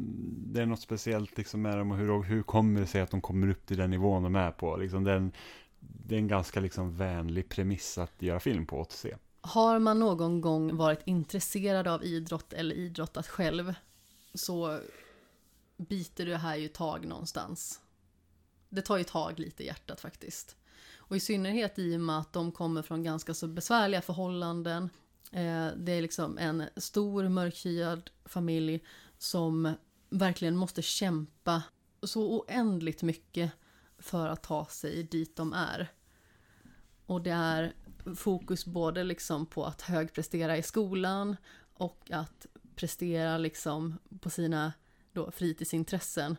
det är något speciellt liksom med dem och hur, hur kommer det sig att de kommer upp till den nivån de är på. Liksom, det, är en, det är en ganska liksom vänlig premiss att göra film på att se. Har man någon gång varit intresserad av idrott eller idrottat själv så biter det här ju tag någonstans. Det tar ju tag lite i hjärtat faktiskt. Och i synnerhet i och med att de kommer från ganska så besvärliga förhållanden. Eh, det är liksom en stor mörkhyad familj som verkligen måste kämpa så oändligt mycket för att ta sig dit de är. Och det är fokus både liksom på att högprestera i skolan och att prestera liksom på sina då fritidsintressen.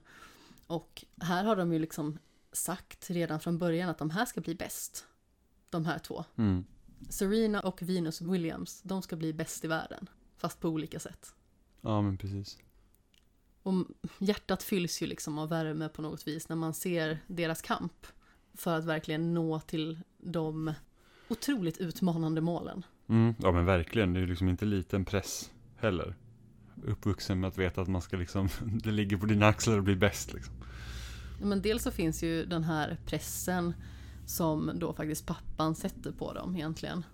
Och här har de ju liksom sagt redan från början att de här ska bli bäst. De här två. Mm. Serena och Venus Williams, de ska bli bäst i världen. Fast på olika sätt. Ja, men precis. Och hjärtat fylls ju liksom av värme på något vis när man ser deras kamp. För att verkligen nå till de otroligt utmanande målen. Mm, ja, men verkligen. Det är ju liksom inte liten press heller. Uppvuxen med att veta att man ska liksom, det ligger på dina axlar och bli bäst liksom. Men dels så finns ju den här pressen som då faktiskt pappan sätter på dem egentligen.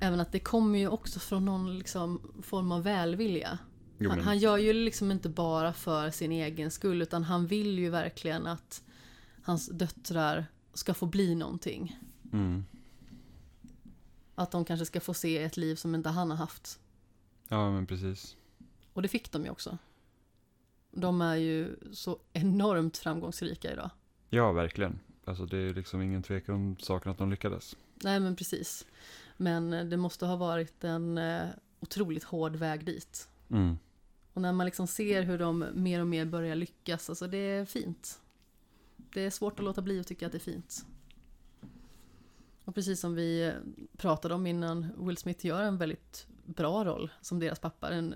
Även att det kommer ju också från någon liksom form av välvilja. Jo, Han, han gör ju liksom inte bara för sin egen skull utan han vill ju verkligen att hans döttrar ska få bli någonting. Mm. Att de kanske ska få se ett liv som inte han har haft. Ja, men precis. Och det fick de ju också. De är ju så enormt framgångsrika idag. Ja, verkligen. Alltså det är liksom ingen tvekan om saken att de lyckades. Nej men precis. Men eh, det måste ha varit en eh, otroligt hård väg dit. Mm. Och när man liksom ser hur de mer och mer börjar lyckas, alltså det är fint. Det är svårt att låta bli att tycka att det är fint. Och precis som vi eh, pratade om innan, Will Smith gör en väldigt bra roll som deras pappa. En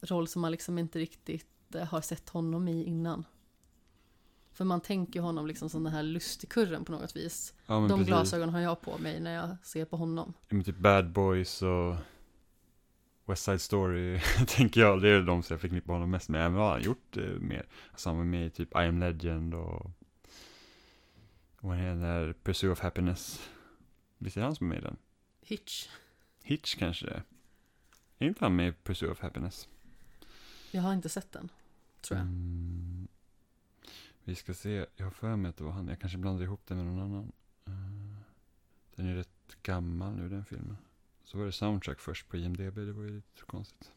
roll som man liksom inte riktigt eh, har sett honom i innan. För man tänker honom liksom som den här lustigkurren på något vis. Ja, men De precis. glasögon har jag på mig när jag ser på honom. Ja, men typ Bad Boys och West Side Story, tänker jag. Det är de som jag förknippar honom mest med. Även vad han har gjort eh, mer. Alltså han var med i typ I am Legend och och är den där Pursuit of Happiness. Visst är det han som är med i den? Hitch. Hitch kanske det är. Inte han med i Pursuit of Happiness? Jag har inte sett den, tror jag. Mm. Vi ska se, jag har för mig att det var han. Jag kanske blandar ihop det med någon annan. Eh, Den är rätt gammal nu den filmen. Så var det soundtrack först på IMDB, det var ju lite konstigt.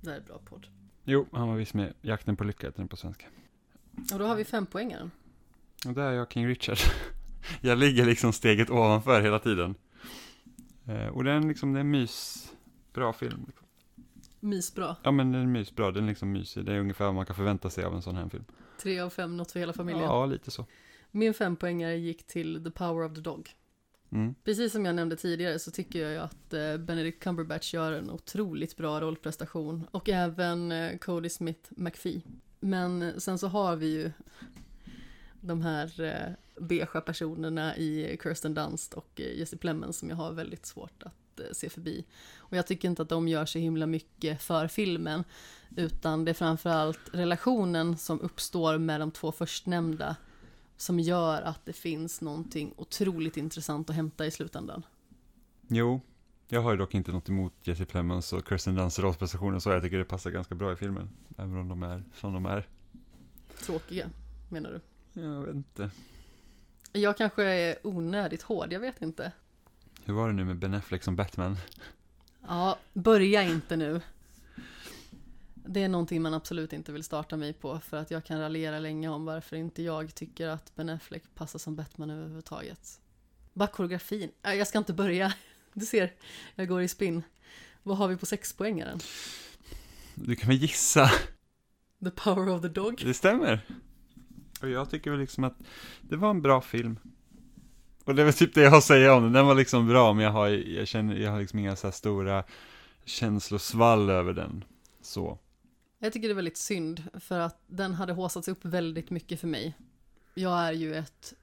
Det här är bra podd. Jo, han var visst med. Jakten på lycka heter den på svenska. Och då har vi fem poängaren. Och där är jag King Richard. jag ligger liksom steget ovanför hela tiden. Eh, och den liksom, det är mys, bra film. Liksom. Mysbra. Ja men den är mysbra, den är liksom mysig. Det är ungefär vad man kan förvänta sig av en sån här film. Tre av fem, något för hela familjen. Ja, lite så. Min fempoängare gick till The Power of the Dog. Mm. Precis som jag nämnde tidigare så tycker jag ju att eh, Benedict Cumberbatch gör en otroligt bra rollprestation. Och även eh, Cody Smith McPhee. Men eh, sen så har vi ju de här eh, beiga personerna i Kirsten Dunst och Jesse Plemons som jag har väldigt svårt att eh, se förbi. Och jag tycker inte att de gör så himla mycket för filmen. Utan det är framförallt relationen som uppstår med de två förstnämnda som gör att det finns någonting otroligt intressant att hämta i slutändan. Jo, jag har ju dock inte något emot Jesse Plemons och Kirsten Dunsts rollprestationer så jag tycker det passar ganska bra i filmen. Även om de är som de är. Tråkiga, menar du? Jag vet inte. Jag kanske är onödigt hård, jag vet inte. Hur var det nu med Ben Affleck som Batman? Ja, börja inte nu. Det är någonting man absolut inte vill starta mig på för att jag kan raljera länge om varför inte jag tycker att Ben Affleck passar som Batman överhuvudtaget. Bara koreografin. Jag ska inte börja. Du ser, jag går i spinn. Vad har vi på sexpoängaren? Du kan väl gissa? The power of the dog. Det stämmer. Och jag tycker väl liksom att det var en bra film. Och det är väl typ det jag har att säga om den. Den var liksom bra, men jag har, jag känner, jag har liksom inga så här stora känslosvall över den. Så. Jag tycker det är väldigt synd för att den hade håsats upp väldigt mycket för mig. Jag är ju ett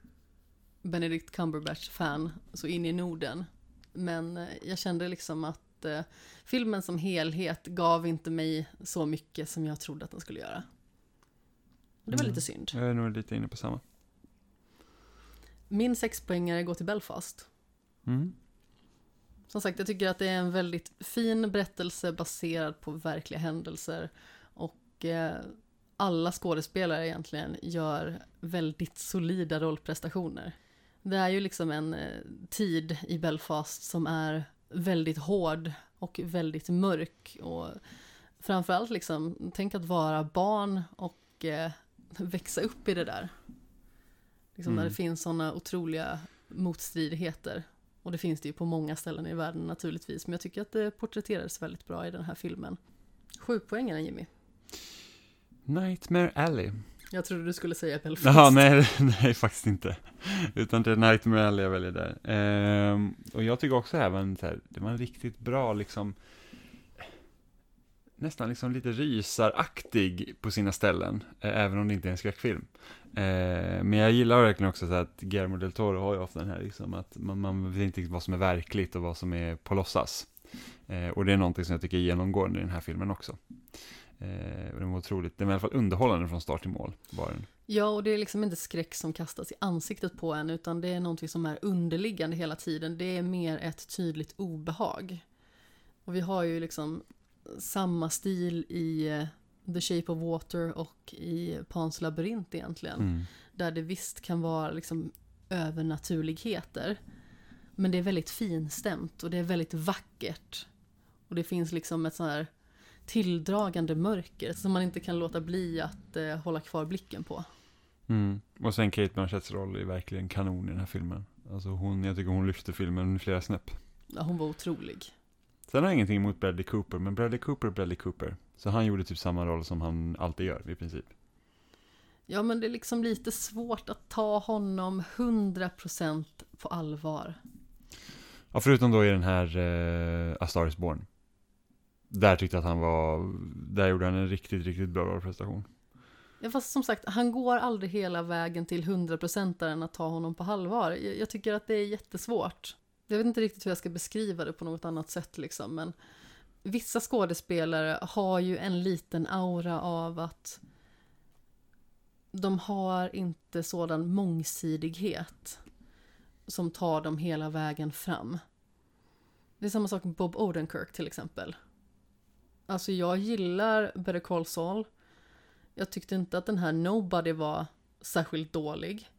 Benedict Cumberbatch-fan så in i Norden. Men eh, jag kände liksom att eh, filmen som helhet gav inte mig så mycket som jag trodde att den skulle göra. Det var Mm. lite synd. Jag är nog lite inne på samma. Min sexpoängare går till Belfast. Mm. Som sagt, jag tycker att det är en väldigt fin berättelse baserad på verkliga händelser. Och eh, alla skådespelare egentligen gör väldigt solida rollprestationer. Det är ju liksom en eh, tid i Belfast som är väldigt hård och väldigt mörk. Och framförallt liksom, tänk att vara barn och eh, växa upp i det där. Liksom Mm. det finns sådana otroliga motstridigheter. Och det finns det ju på många ställen i världen naturligtvis. Men jag tycker att det porträtterades väldigt bra i den här filmen. Sju poängen Jimmy. Nightmare Alley. Jag trodde du skulle säga Belfast. Jaha, nej, nej, faktiskt inte. Utan det är Nightmare Alley jag väljer där. Ehm, och jag tycker också även så här, det var en riktigt bra liksom, nästan liksom lite rysaraktig på sina ställen, eh, även om det inte är en skräckfilm. Eh, men jag gillar verkligen också att Guillermo del Toro har ju ofta den här liksom, att man, man vet inte vad som är verkligt och vad som är på låtsas. Eh, och det är någonting som jag tycker är genomgående i den här filmen också. Eh, den var otroligt, den var i alla fall underhållande från start till mål, var den. Ja, och det är liksom inte skräck som kastas i ansiktet på en, utan det är någonting som är underliggande hela tiden. Det är mer ett tydligt obehag. Och vi har ju liksom samma stil i eh, The Shape of Water och i Pans labyrint egentligen. Mm. Där det visst kan vara liksom övernaturligheter. Men det är väldigt finstämt och det är väldigt vackert. Och det finns liksom ett sånt här tilldragande mörker som man inte kan låta bli att eh, hålla kvar blicken på. Mm. Och sen Kate Blanchetts roll är verkligen kanon i den här filmen. Alltså hon, jag tycker hon lyfter filmen flera snäpp. Ja, hon var otrolig. Sen har jag ingenting emot Bradley Cooper, men Bradley Cooper Bradley Cooper. Så han gjorde typ samma roll som han alltid gör i princip. Ja, men det är liksom lite svårt att ta honom 100% på allvar. Ja, förutom då i den här uh, A Star Is Born. Där tyckte jag att han var, där gjorde han en riktigt, riktigt bra rollprestation. Ja, fast som sagt, han går aldrig hela vägen till 100% att ta honom på allvar. Jag, jag tycker att det är jättesvårt. Jag vet inte riktigt hur jag ska beskriva det på något annat sätt liksom, men vissa skådespelare har ju en liten aura av att de har inte sådan mångsidighet som tar dem hela vägen fram. Det är samma sak med Bob Odenkirk till exempel. Alltså jag gillar Better Call Saul. Jag tyckte inte att den här Nobody var särskilt dålig.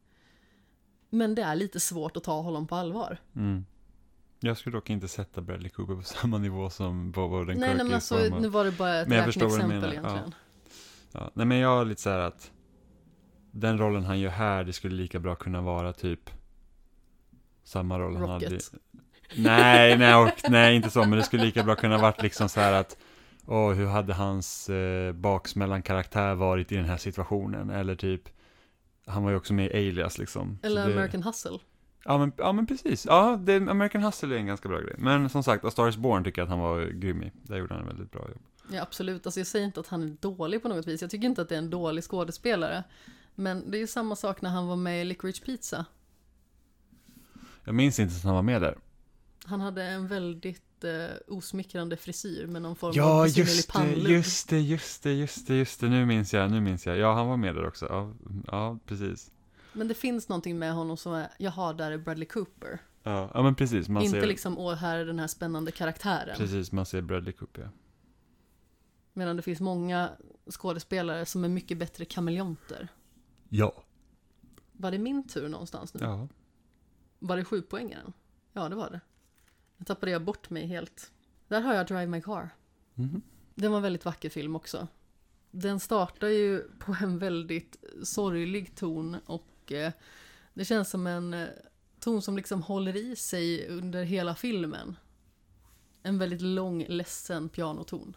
Men det är lite svårt att ta honom på allvar. Mm. Jag skulle dock inte sätta Bradley Cooper på samma nivå som Bob Odenkirk Nej, nej men alltså, av- nu var det bara ett räkneexempel menar, ja. egentligen. Ja, nej men jag har lite så här att den rollen han gör här, det skulle lika bra kunna vara typ samma roll han hade Rocket. Nej, nej, och, nej, inte så, men det skulle lika bra kunna varit liksom så här att Åh, hur hade hans eh, baksmällan karaktär varit i den här situationen? Eller typ Han var ju också med i Alias liksom. Eller det, American Hustle. Ja men, ja men precis, ja, det, American Hustle är en ganska bra grej. Men som sagt, A Star Is Born tycker jag att han var grym i. Där gjorde han en väldigt bra jobb. Ja, absolut. Alltså, jag säger inte att han är dålig på något vis. Jag tycker inte att det är en dålig skådespelare. Men det är ju samma sak när han var med i Licorice Pizza. Jag minns inte att han var med där. Han hade en väldigt eh, osmickrande frisyr med någon form av Ja, besynnerlig just det, just det, just det, just det, just det, nu minns jag, nu minns jag. Ja, han var med där också. Ja, ja precis. Men det finns någonting med honom som är, jaha, där är Bradley Cooper. Ja, ja men precis, man inte ser, liksom, åh, här är den här spännande karaktären. precis, man ser Bradley Cooper. ja. Medan det finns många skådespelare som är mycket bättre kameleonter. Ja. Var det min tur någonstans nu? Ja. Var det sju poängaren? Ja, det var det. Nu tappade jag bort mig helt. Där har jag Drive My Car. Mhm. Den var en väldigt vacker film också. Den startar ju på en väldigt sorglig ton och eh, det känns som en eh, ton som liksom håller i sig under hela filmen. En väldigt lång, ledsen pianoton.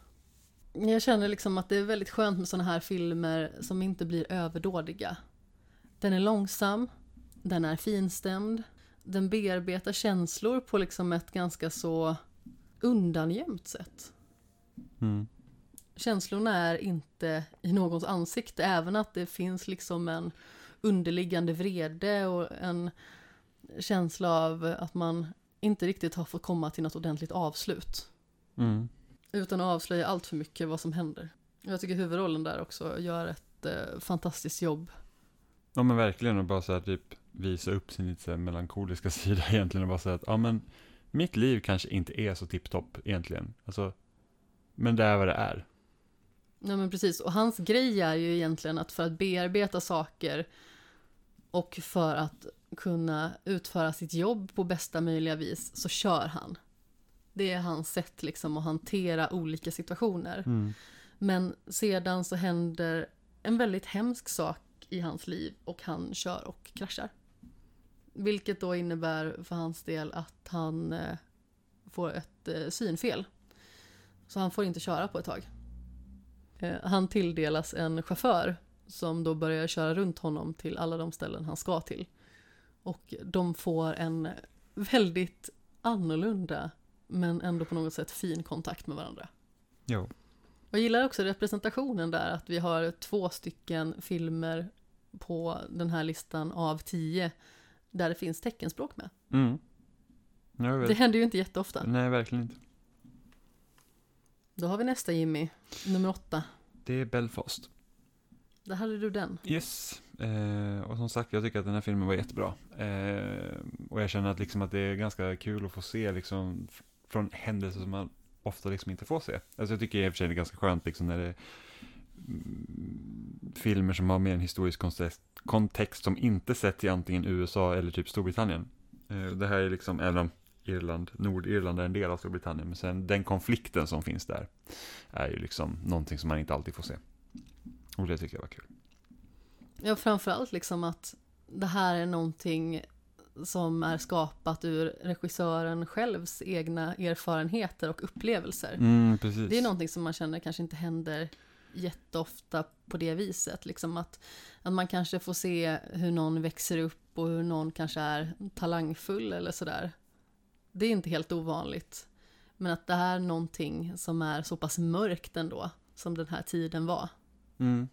Jag känner liksom att det är väldigt skönt med sådana här filmer som inte blir överdådiga. Den är långsam, den är finstämd, den bearbetar känslor på liksom ett ganska så undangömt sätt. Mm. Känslorna är inte i någons ansikte, även att det finns liksom en underliggande vrede och en känsla av att man inte riktigt har fått komma till något ordentligt avslut. Mm. Utan att avslöja allt för mycket vad som händer. Jag tycker huvudrollen där också gör ett eh, fantastiskt jobb. Ja men verkligen och bara så här typ visa upp sin lite melankoliska sida egentligen och bara säga att ja men mitt liv kanske inte är så tipptopp egentligen. Alltså, men det är vad det är. Nej men precis, och hans grej är ju egentligen att för att bearbeta saker och för att kunna utföra sitt jobb på bästa möjliga vis så kör han. Det är hans sätt liksom att hantera olika situationer. Mm. Men sedan så händer en väldigt hemsk sak i hans liv och han kör och kraschar. Vilket då innebär för hans del att han eh, får ett eh, synfel. Så han får inte köra på ett tag. Eh, han tilldelas en chaufför som då börjar köra runt honom till alla de ställen han ska till. Och de får en väldigt annorlunda men ändå på något sätt fin kontakt med varandra. Jo. Jag gillar också representationen där, att vi har två stycken filmer på den här listan av tio där det finns teckenspråk med. Mm. Det händer ju inte jätteofta. Nej, verkligen inte. Då har vi nästa Jimmy, nummer åtta. Det är Belfast. Där hade du den. Yes. Eh, och som sagt, jag tycker att den här filmen var jättebra. Eh, och jag känner att, liksom att det är ganska kul att få se liksom, från händelser som man ofta liksom inte får se. Alltså jag tycker i och för sig det är ganska skönt liksom när det är filmer som har mer en historisk kontext, kontext som inte sett i antingen USA eller typ Storbritannien. Eh, det här är liksom, även om Irland, Nordirland är en del av Storbritannien, men sen den konflikten som finns där är ju liksom någonting som man inte alltid får se. Och det tycker jag var kul. Ja, framförallt liksom att det här är någonting som är skapat ur regissören självs egna erfarenheter och upplevelser. Mm, precis. Det är någonting som man känner kanske inte händer jätteofta på det viset. Liksom att, att man kanske får se hur någon växer upp och hur någon kanske är talangfull eller sådär. Det är inte helt ovanligt. Men att det här är någonting som är så pass mörkt ändå, som den här tiden var. Mm.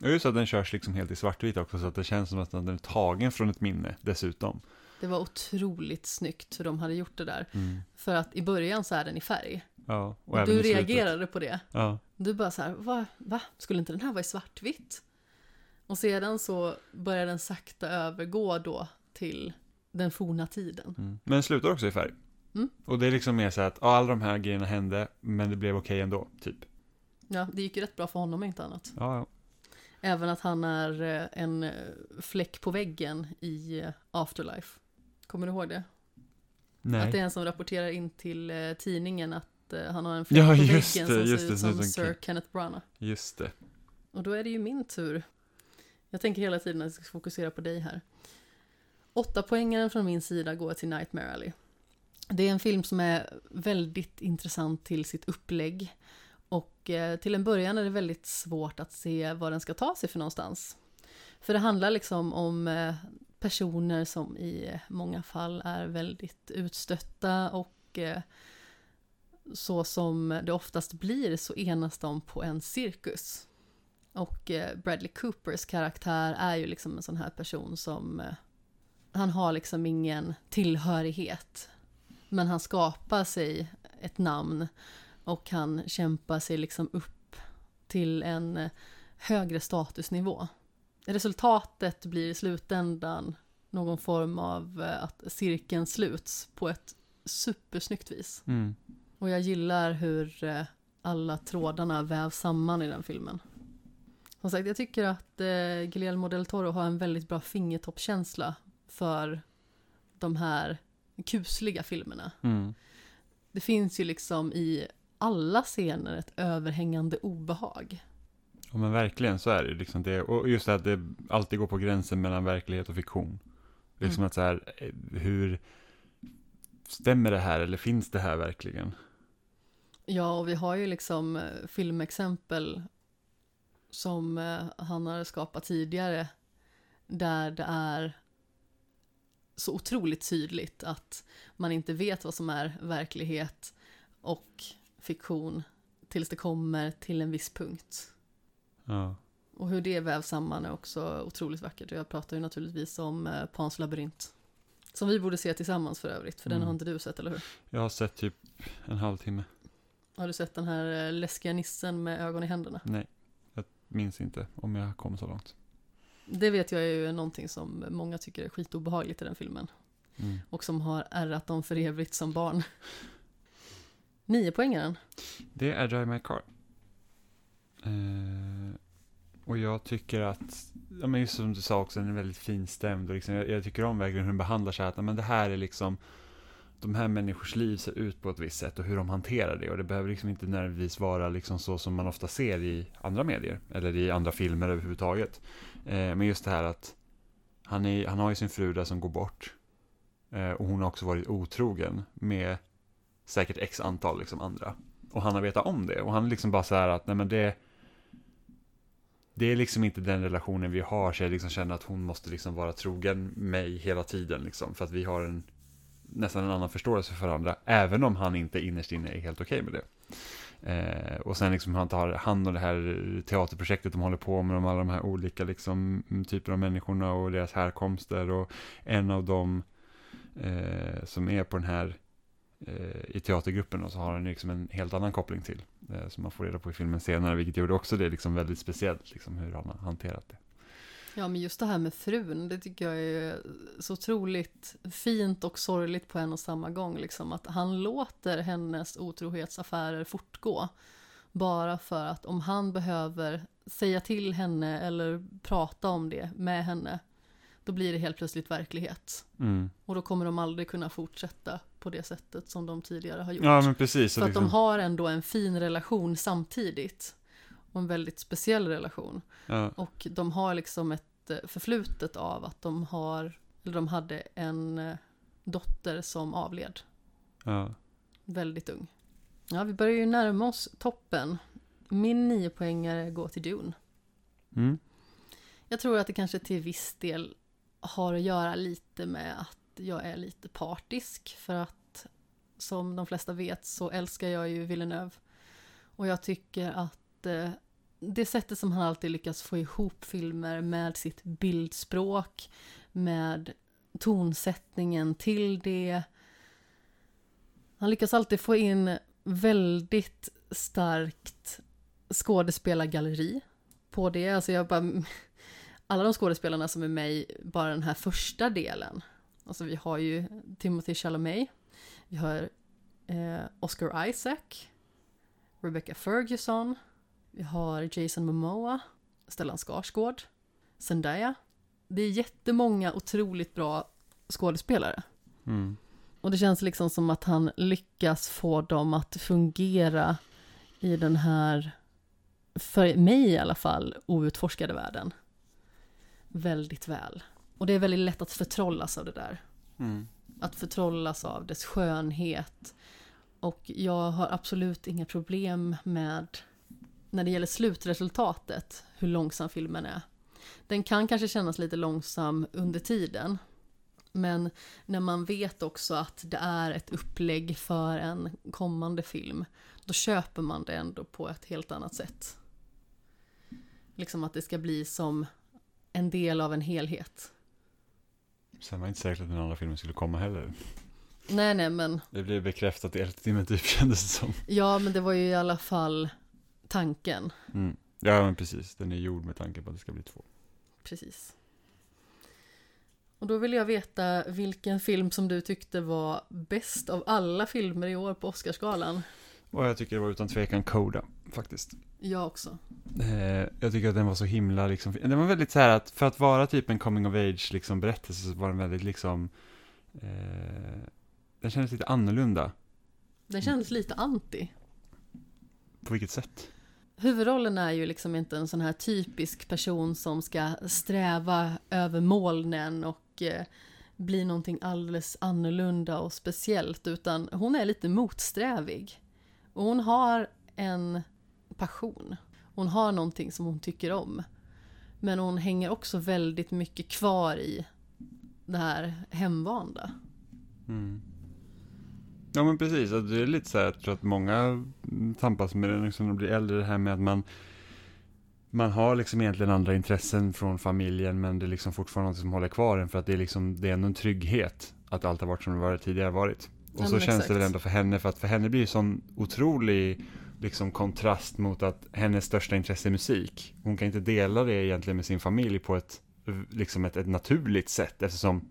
Och just att den körs liksom helt i svartvit också, så att det känns som att den är tagen från ett minne dessutom. Det var otroligt snyggt hur de hade gjort det där. Mm. För att i början så är den i färg. Ja, och Och du reagerade på det. Ja, Du bara så här, va? va? Skulle inte den här vara i svartvitt? Och sedan så börjar den sakta övergå då till den forna tiden. mm. Men den slutar också i färg. Mm. Och det är liksom mer så att ja, alla de här grejerna hände, men det blev okej ändå, typ. Ja, det gick ju rätt bra för honom inte annat. Ja, ja. Även att han är eh, en eh, fläck på väggen i eh, Afterlife. Kommer du ihåg det? Nej. Att det är en som rapporterar in till tidningen att han har en fläck Ja, på väggen det, som ser det, ut som som Sir King. Kenneth Branagh. Just det. Och då är det ju min tur. Jag tänker hela tiden att jag ska fokusera på dig här. Åtta poängaren från min sida går till Nightmare Alley. Det är en film som är väldigt intressant till sitt upplägg. Och eh, till en början är det väldigt svårt att se var den ska ta sig för någonstans. För det handlar liksom om eh, personer som i många fall är väldigt utstötta och eh, så som det oftast blir så enas de på en cirkus. Och Bradley Coopers karaktär är ju liksom en sån här person som han har liksom ingen tillhörighet. Men han skapar sig ett namn och han kämpar sig liksom upp till en eh, högre statusnivå. Resultatet blir i slutändan någon form av eh, att cirkeln sluts på ett supersnyggt vis. Mm. Och jag gillar hur eh, alla trådarna vävs samman i den filmen. Som sagt, jag tycker att eh, Guillermo del Toro har en väldigt bra fingertoppkänsla för de här kusliga filmerna. Mm. Det finns ju liksom i alla scener ett överhängande obehag. Ja men verkligen så är det liksom det. Och just det att det alltid går på gränsen mellan verklighet och fiktion. Liksom Mm. att så här, eh, hur stämmer det här eller finns det här verkligen? Ja, och vi har ju liksom eh, filmexempel som eh, han har skapat tidigare där det är så otroligt tydligt att man inte vet vad som är verklighet och fiktion tills det kommer till en viss punkt. Ja. Och hur det vävs samman är också otroligt vackert. Och jag pratar ju naturligtvis om eh, Pans labyrint. Som vi borde se tillsammans för övrigt, för den Mm. har inte du sett, eller hur? Jag har sett typ en halvtimme. Har du sett den här eh, läskiga nissen med ögon i händerna? Nej, jag minns inte om jag kom så långt. Det vet jag är ju någonting som många tycker är skitobehagligt i den filmen. Mm. Och som har ärrat dem för evigt som barn. Nio poängaren. Det är Drive My Car. Eh, och jag tycker att, ja men just som du sa också, den är väldigt finstämd. Och liksom, jag, jag tycker om verkligen hur den behandlar så här, att men det här är liksom, de här människors liv ser ut på ett visst sätt och hur de hanterar det. Och det behöver liksom inte nödvändigtvis vara liksom så som man ofta ser i andra medier. Eller i andra filmer överhuvudtaget. Eh, men just det här att han, är, han har ju sin fru där som går bort. Eh, och hon har också varit otrogen med säkert x antal liksom andra. Och han har vetat om det. Och han är liksom bara så här att, nej men det... Det är liksom inte den relationen vi har, så jag liksom känner att hon måste liksom vara trogen mig hela tiden liksom. För att vi har en nästan en annan förståelse för varandra. Även om han inte innerst inne är helt okej med det. Eh, och sen liksom hur han tar hand om det här teaterprojektet de håller på med, om alla de här olika liksom, typer av människorna och deras härkomster. Och en av dem eh, som är på den här eh, Eh, i teatergruppen och så har han liksom en helt annan koppling till. Eh, som man får reda på i filmen senare, vilket gjorde också det liksom väldigt speciellt, liksom hur han har hanterat det. Ja, men just det här med frun, det tycker jag är så otroligt fint och sorgligt på en och samma gång. Liksom, att han låter hennes otrohetsaffärer fortgå. Bara för att om han behöver säga till henne eller prata om det med henne, då blir det helt plötsligt verklighet. Mm. Och då kommer de aldrig kunna fortsätta på det sättet som de tidigare har gjort. Ja, men precis. För att de liksom, har ändå en fin relation samtidigt. Och en väldigt speciell relation. ja, Och de har liksom ett eh, förflutet av att de har, eller de hade en eh, dotter som avled ja. väldigt ung. Ja, vi börjar ju närma oss toppen. Min nio poängare går till Dune. Mm. Jag tror att det kanske till viss del har att göra lite med att jag är lite partisk. För att som de flesta vet så älskar jag ju Villeneuve. Och jag tycker att eh, det sättet som han alltid lyckas få ihop filmer med sitt bildspråk, med tonsättningen till det. Han lyckas alltid få in väldigt starkt skådespelargalleri på det. Alltså jag bara, alla de skådespelarna som är med i bara den här första delen. Alltså vi har ju Timothy Chalamet, vi har eh, Oscar Isaac, Rebecca Ferguson, vi har Jason Momoa, Stellan Skarsgård, Zendaya. Det är jättemånga otroligt bra skådespelare. Mm. Och det känns liksom som att han lyckas få dem att fungera i den här, för mig i alla fall, outforskade världen. Väldigt väl. Och det är väldigt lätt att förtrollas av det där. Mm. Att förtrollas av dess skönhet. Och jag har absolut inga problem med, när det gäller slutresultatet, hur långsam filmen är. Den kan kanske kännas lite långsam under tiden. Men när man vet också att det är ett upplägg för en kommande film, då köper man det ändå på ett helt annat sätt. Liksom att det ska bli som en del av en helhet. Sen var det inte säkert att den andra filmen skulle komma heller. Nej, nej, men Det blev bekräftat i elfte timmen typ kändes det som. ja, men det var ju i alla fall tanken. Mm. Ja men precis, den är gjord med tanke på att det ska bli två. Precis. Och då vill jag veta vilken film som du tyckte var bäst av alla filmer i år på Oscarsgalan. Och jag tycker det var utan tvekan Coda faktiskt. Jag också. Eh, jag tycker att den var så himla liksom, den var väldigt så här att för att vara typ en coming of age liksom berättelse så var den väldigt liksom, eh, den kändes lite annorlunda. Den kändes lite anti. På vilket sätt? Huvudrollen är ju liksom inte en sån här typisk person som ska sträva över molnen och eh, bli någonting alldeles annorlunda och speciellt, utan hon är lite motsträvig. Och hon har en passion. Hon har någonting som hon tycker om. Men hon hänger också väldigt mycket kvar i det här hemvanda. Mm. Ja men precis, alltså, det är lite så här, jag tror att många tampas med det liksom, när de blir äldre, det här med att man man har liksom egentligen andra intressen från familjen men det är liksom fortfarande något som håller kvar en för att det är liksom, det är ändå en trygghet att allt har varit som det varit tidigare varit. Och så känns exakt. det väl ändå för henne, för att för henne blir det sån otrolig liksom kontrast mot att hennes största intresse är musik. Hon kan inte dela det egentligen med sin familj på ett, liksom ett, ett naturligt sätt eftersom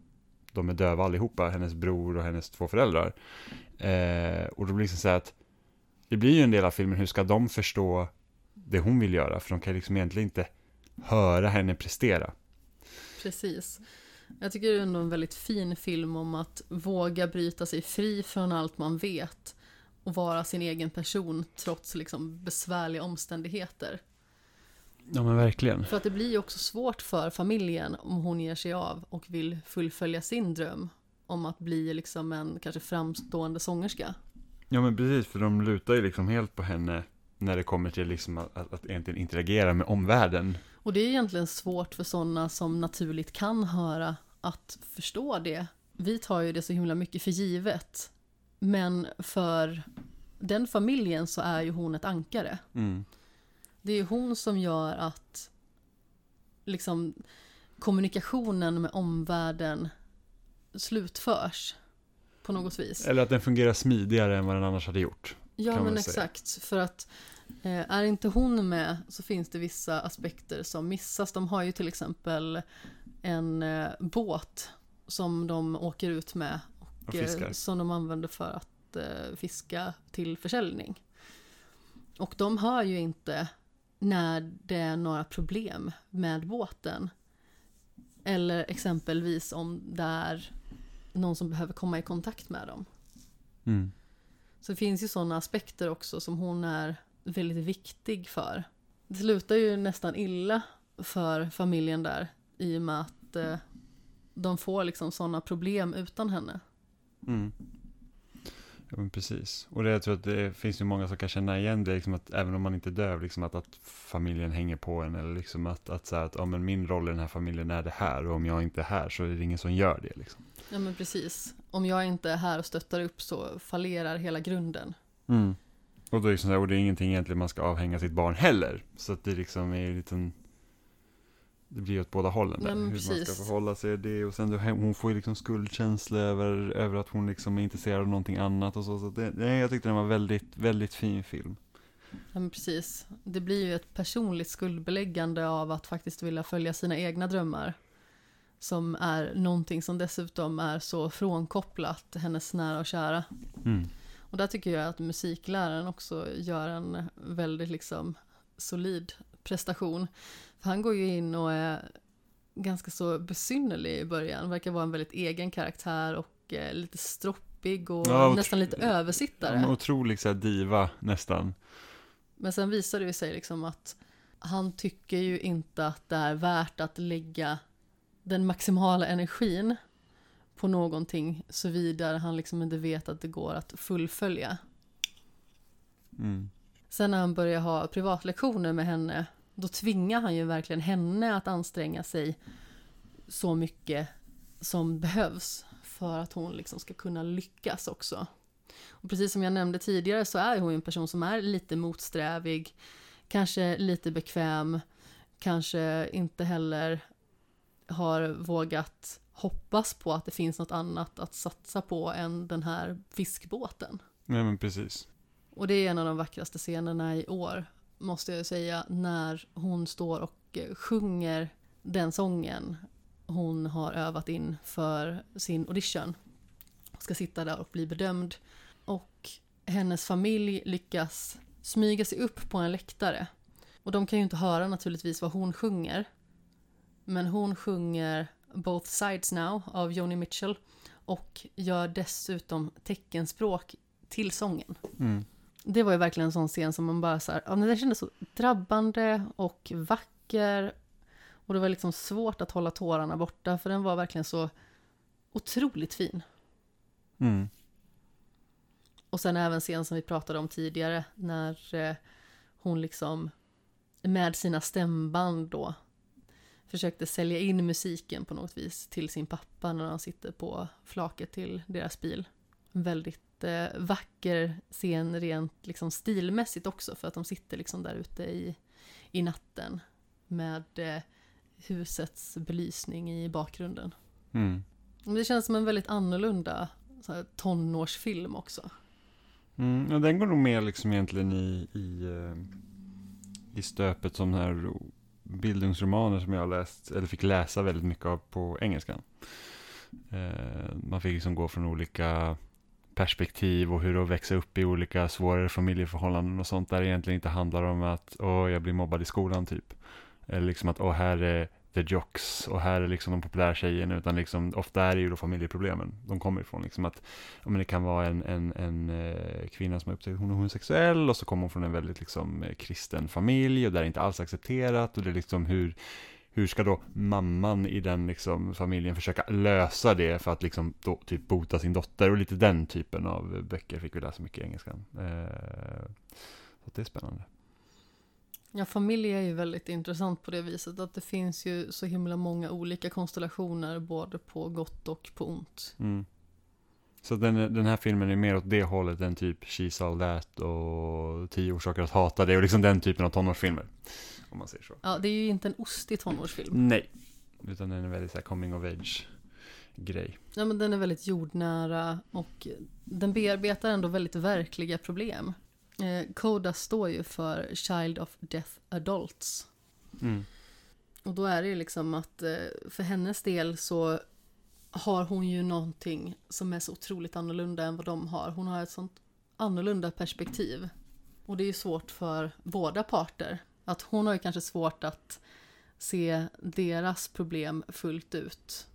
de är döva allihopa, hennes bror och hennes två föräldrar. Eh, och då blir det liksom så här att det blir ju en del av filmen, hur ska de förstå det hon vill göra? För de kan liksom egentligen inte höra henne prestera. Precis. Jag tycker det är ändå en väldigt fin film om att våga bryta sig fri från allt man vet och vara sin egen person trots liksom besvärliga omständigheter. Ja men verkligen. För att det blir ju också svårt för familjen om hon ger sig av och vill fullfölja sin dröm om att bli liksom en kanske framstående sångerska. Ja men precis, för de lutar ju liksom helt på henne när det kommer till liksom att, att, att egentligen interagera med omvärlden. Och det är egentligen svårt för sådana som naturligt kan höra att förstå det. Vi tar ju det så himla mycket för givet. Men för den familjen så är ju hon ett ankare. Mm. Det är hon som gör att liksom kommunikationen med omvärlden slutförs på något vis. Eller att den fungerar smidigare än vad den annars hade gjort. Ja men exakt, för att är inte hon med så finns det vissa aspekter som missas. De har ju till exempel en eh, båt som de åker ut med Och eh, fiskar. som de använder för att eh, fiska till försäljning. Och de hör ju inte när det är några problem med båten. Eller exempelvis om det är någon som behöver komma i kontakt med dem. Mm. Så det finns ju sådana aspekter också som hon är väldigt viktig för. Det slutar ju nästan illa för familjen där i och med att eh, de får liksom sådana problem utan henne. Mm. Ja men precis. Och det, jag tror att det finns ju många som kan känna igen det, liksom att även om man inte är döv, liksom att, att familjen hänger på en. Eller liksom att, att, så här, att ja, men min roll i den här familjen är det här och om jag inte är här så är det ingen som gör det. Liksom. Ja men precis. Om jag inte är här och stöttar upp så fallerar hela grunden. Mm. Och, då liksom, och det är ingenting egentligen man ska avhänga sitt barn heller. Så att det liksom är en liten... Det blir åt båda hållen där. Ja, hur man ska precis. förhålla sig det. Och sen då, hon får ju liksom skuldkänsla över, över att hon liksom är intresserad av någonting annat och så. så det, nej, jag tyckte den var väldigt, väldigt fin film. Ja men precis. Det blir ju ett personligt skuldbeläggande av att faktiskt vilja följa sina egna drömmar. Som är någonting som dessutom är så frånkopplat hennes nära och kära. Mm. Och där tycker jag att musikläraren också gör en väldigt liksom solid prestation. För han går ju in och är ganska så besynnerlig i början, verkar vara en väldigt egen karaktär och eh, lite stroppig och Ja, nästan lite översittare. En otrolig så här, diva nästan. Men sen visar det sig liksom att han tycker ju inte att det är värt att lägga den maximala energin på någonting såvida han liksom inte vet att det går att fullfölja. Mm. Sen när han börjar ha privatlektioner med henne, då tvingar han ju verkligen henne att anstränga sig så mycket som behövs för att hon liksom ska kunna lyckas också. Och precis som jag nämnde tidigare så är hon en person som är lite motsträvig, kanske lite bekväm, kanske inte heller har vågat hoppas på att det finns något annat att satsa på än den här fiskbåten. Nej men precis. Och det är en av de vackraste scenerna i år, måste jag säga, när hon står och eh, sjunger den sången hon har övat in för sin audition. Ska sitta där och bli bedömd. Och hennes familj lyckas smyga sig upp på en läktare. Och de kan ju inte höra naturligtvis vad hon sjunger. Men hon sjunger Both Sides Now av Joni Mitchell och gör dessutom teckenspråk till sången. Mm. Det var ju verkligen en sån scen som man bara så här, ja men den kändes så drabbande och vacker. Och det var liksom svårt att hålla tårarna borta för den var verkligen så otroligt fin. Mm. Och sen även scen som vi pratade om tidigare när eh, hon liksom med sina stämband då försökte sälja in musiken på något vis till sin pappa när han sitter på flaket till deras bil. Väldigt eh, vacker scen rent liksom stilmässigt också för att de sitter liksom där ute i, i natten med eh, husets belysning i bakgrunden. Mm. Det känns som en väldigt annorlunda så här, tonårsfilm också. Mm. Och den går nog mer liksom egentligen i, i, eh, i stöpet som den här bildningsromaner som jag har läst, eller fick läsa väldigt mycket av på engelskan. Eh, man fick liksom gå från olika perspektiv och hur det är att växa upp i olika svårare familjeförhållanden och sånt där egentligen inte handlar om att åh, jag blir mobbad i skolan typ. Eller liksom att åh, här är the jocks och här är liksom de populära tjejerna utan liksom ofta är det ju då familjeproblemen de kommer ifrån. Liksom att ja, men det kan vara en, en, en eh, kvinna som har upptäckt att hon är homosexuell och så kommer hon från en väldigt liksom, eh, kristen familj och där är inte alls accepterat och det är liksom hur hur ska då mamman i den liksom familjen försöka lösa det för att liksom då typ bota sin dotter och lite den typen av böcker fick vi läsa mycket i engelskan. Eh, så det är spännande. Ja, familj är ju väldigt intressant på det viset att det finns ju så himla många olika konstellationer både på gott och på ont. Mm. Så den, den här filmen är mer åt det hållet än typ She's All That och Tio orsaker att hata det och liksom den typen av tonårsfilmer. Om man säger så. Ja, det är ju inte en ostig tonårsfilm. Nej. Utan den är väldigt så här coming of age grej. Ja, men den är väldigt jordnära och den bearbetar ändå väldigt verkliga problem. Eh, CODA står ju för Child of Deaf Adults. Mm. Och då är det ju liksom att eh, för hennes del så har hon ju någonting som är så otroligt annorlunda än vad de har. Hon har ett sånt annorlunda perspektiv. Och det är ju svårt för båda parter. Att hon har ju kanske svårt att se deras problem fullt ut.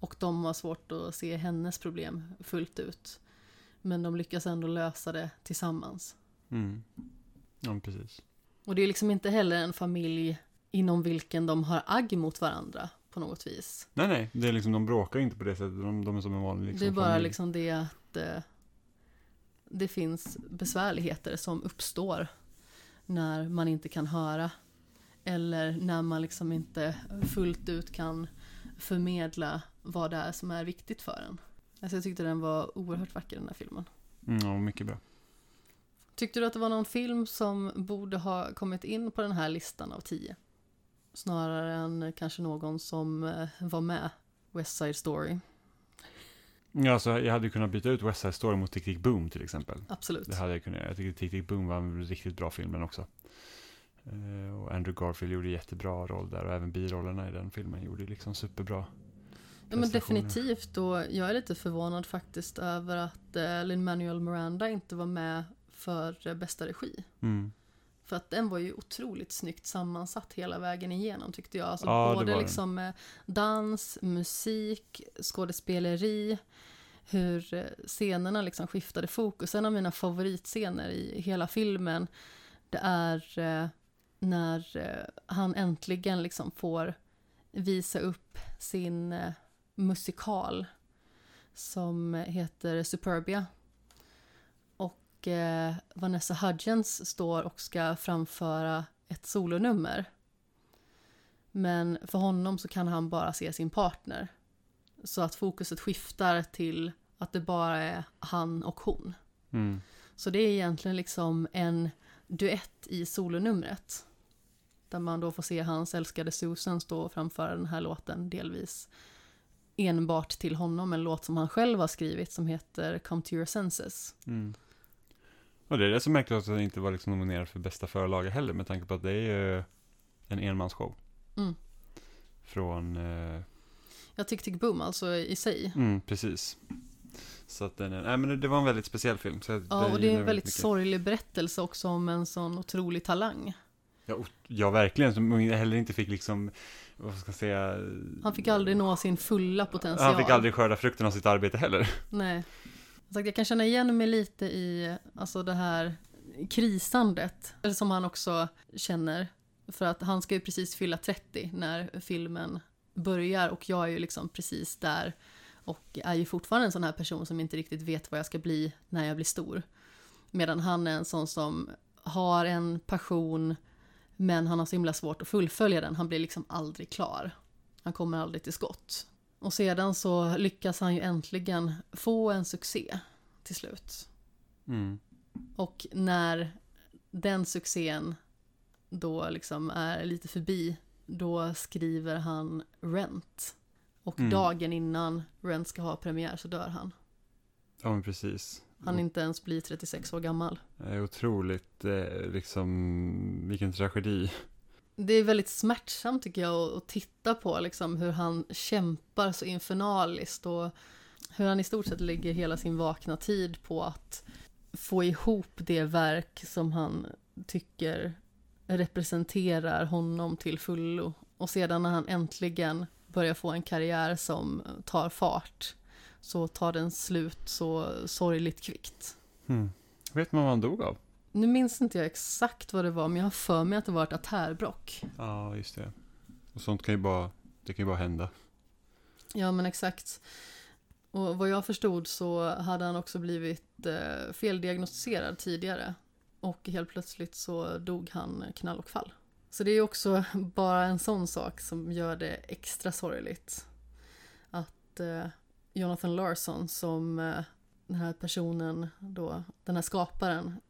Och de har svårt att se hennes problem fullt ut. Men de lyckas ändå lösa det tillsammans. Mm. Ja, precis. Och det är liksom inte heller en familj inom vilken de har agg mot varandra på något vis. Nej, nej. Det är liksom, de bråkar inte på det sättet. De, de är som en vanlig liksom, det är bara familj. liksom det att eh, det finns besvärligheter som uppstår när man inte kan höra. Eller när man liksom inte fullt ut kan förmedla vad det är som är viktigt för en. Alltså jag tyckte den var oerhört vacker den här filmen. Mm, ja, mycket bra. Tyckte du att det var någon film som borde ha kommit in på den här listan av tio? Snarare än kanske någon som eh, var med, West Side Story. Ja, alltså, jag hade kunnat byta ut West Side Story mot Tick Tick Boom till exempel. Absolut. Det hade jag kunnat göra. Jag tycker Tick Tick Boom var en riktigt bra film den också. Eh, och Andrew Garfield gjorde jättebra roll där och även birollerna i den filmen gjorde liksom superbra. Ja, men definitivt och jag är lite förvånad faktiskt över att eh, Lin-Manuel Miranda inte var med för bästa regi. Mm. För att den var ju otroligt snyggt sammansatt hela vägen igenom tyckte jag. Alltså Ja, både var den. liksom eh, dans, musik, skådespeleri, hur eh, scenerna liksom skiftade fokus. En av mina favoritscener i hela filmen, det är eh, när han äntligen liksom får visa upp sin musikal som heter Superbia. Och eh, Vanessa Hudgens står och ska framföra ett solonummer. Men för honom så kan han bara se sin partner. Så att fokuset skiftar till att det bara är han och hon. Mm. Så det är egentligen liksom en duett i solonumret. Där man då får se hans älskade Susan stå och framföra den här låten delvis enbart till honom. En låt som han själv har skrivit som heter Come to your senses. Mm. Och det är det som märkligt att den inte var liksom nominerad för bästa förlaga heller med tanke på att det är ju en enmansshow. Mm. Från, eh, Ja, Tick Tick Boom alltså i sig. mm, precis. Så att den är, nej men det- var en väldigt speciell film. Så Ja, och det är en väldigt mycket. sorglig berättelse också om en sån otrolig talang. Ja, ja, verkligen. Som heller inte fick liksom, vad ska jag säga. Han fick aldrig nå sin fulla potential. Han fick aldrig skörda frukten av sitt arbete heller. Nej. Jag kan känna igen mig lite i alltså det här krisandet som han också känner. För att han ska ju precis fylla 30 när filmen börjar och jag är ju liksom precis där och är ju fortfarande en sån här person som inte riktigt vet vad jag ska bli när jag blir stor. Medan han är en sån som har en passion men han har så himla svårt att fullfölja den. Han blir liksom aldrig klar. Han kommer aldrig till skott. Och sedan så lyckas han ju äntligen få en succé till slut. Mm. Och när den succén då liksom är lite förbi, då skriver han Rent. Och Mm. dagen innan Rent ska ha premiär så dör han. Ja, men precis. Han inte ens blir 36 år gammal. Det är otroligt, eh, liksom, vilken tragedi. Det är väldigt smärtsamt tycker jag att- titta på liksom hur han kämpar så infernaliskt och hur han i stort sett lägger hela sin vakna tid på att få ihop det verk som han tycker representerar honom till fullo. Och sedan när han äntligen börjar få en karriär som tar fart så tar den slut så sorgligt kvickt. Hmm. Vet man vad han dog av? Nu minns inte jag exakt vad det var, men jag har för mig att det var ett artärbråck. Ja, just det. Och sånt kan ju bara, det kan ju bara hända. Ja, men exakt. Och vad jag förstod så hade han också blivit eh, feldiagnostiserad tidigare. Och helt plötsligt så dog han knall och fall. Så det är också bara en sån sak som gör det extra sorgligt. Att eh, Jonathan Larson som eh, den här personen då, den här skaparen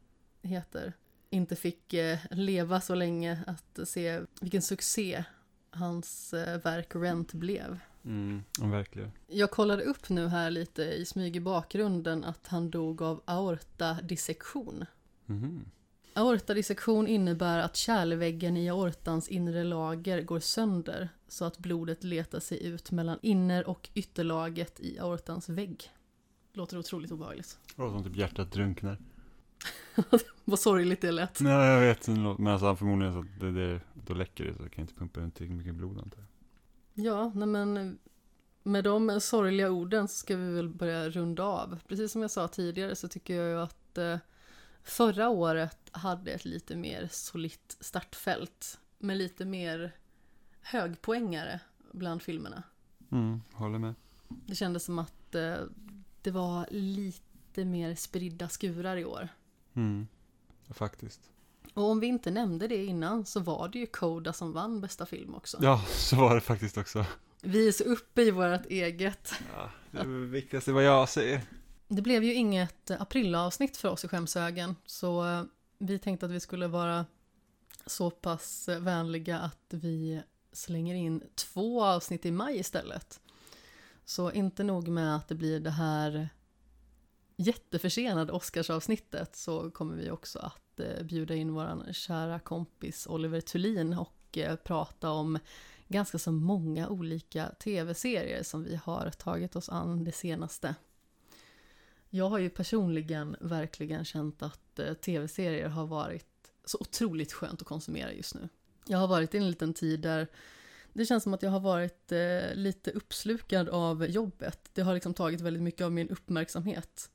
heter, inte fick eh, leva så länge att se vilken succé hans eh, verk Rent blev. Mm, verkligen. Jag kollade upp nu här lite i smyg i bakgrunden att han dog av aortadissektion. Mhm. Aortadissektion innebär att kärlväggen i aortans inre lager går sönder så att blodet letar sig ut mellan inner och ytterlaget i aortans vägg. Låter otroligt obehagligt. Det var som typ hjärtat drunknar. Vad sorgligt det lät. Nej, jag vet. Men alltså förmodligen så att det, det, då läcker det så jag kan inte pumpa runt tillräckligt mycket blod antar jag. Ja, nej men med de sorgliga orden så ska vi väl börja runda av. Precis som jag sa tidigare så tycker jag ju att eh, förra året hade ett lite mer solitt startfält med lite mer högpoängare bland filmerna. Mm, håller med. Det kändes som att eh, det var lite mer spridda skurar i år. Mm. Faktiskt. Och om vi inte nämnde det innan så var det ju Coda som vann bästa film också. Ja, så var det faktiskt också. Vi är så uppe i vårt eget. Ja, det är det viktigaste vad jag säger. Det blev ju inget aprilavsnitt för oss i Skämshögen, så eh, vi tänkte att vi skulle vara så pass vänliga att vi slänger in två avsnitt i maj istället. Så inte nog med att det blir det här jätteförsenade Oscarsavsnittet så kommer vi också att eh, bjuda in vår kära kompis Oliver Thulin och eh, prata om ganska så många olika tv-serier som vi har tagit oss an det senaste. Jag har ju personligen verkligen känt att eh, tv-serier har varit så otroligt skönt att konsumera just nu. Jag har varit i en liten tid där det känns som att jag har varit eh, lite uppslukad av jobbet. Det har liksom tagit väldigt mycket av min uppmärksamhet.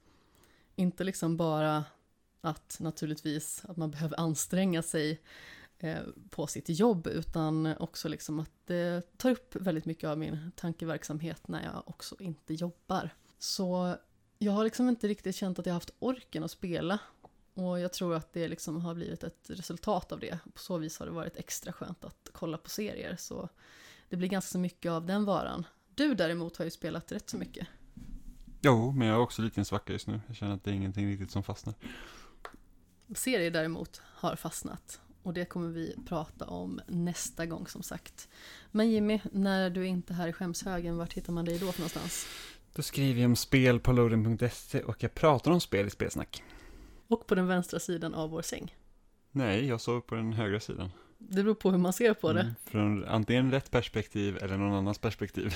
Inte liksom bara att naturligtvis att man behöver anstränga sig eh, på sitt jobb utan också liksom att det tar upp väldigt mycket av min tankeverksamhet när jag också inte jobbar. Så jag har liksom inte riktigt känt att jag haft orken att spela och jag tror att det liksom har blivit ett resultat av det. På så vis har det varit extra skönt att kolla på serier. Så det blir ganska mycket av den varan. Du däremot har ju spelat rätt så mycket. Jo, men jag har också lite en svacka just nu. Jag känner att det är ingenting riktigt som fastnar. Serier däremot har fastnat. Och det kommer vi prata om nästa gång som sagt. Men Jimmy, när du är inte är här i skämshögen, vart hittar man dig då för någonstans? Då skriver jag om spel på loading.se och jag pratar om spel i spelsnack. Och på den vänstra sidan av vår säng. Nej, jag sover på den högra sidan. Det beror på hur man ser på det. Mm, från antingen rätt perspektiv eller någon annans perspektiv.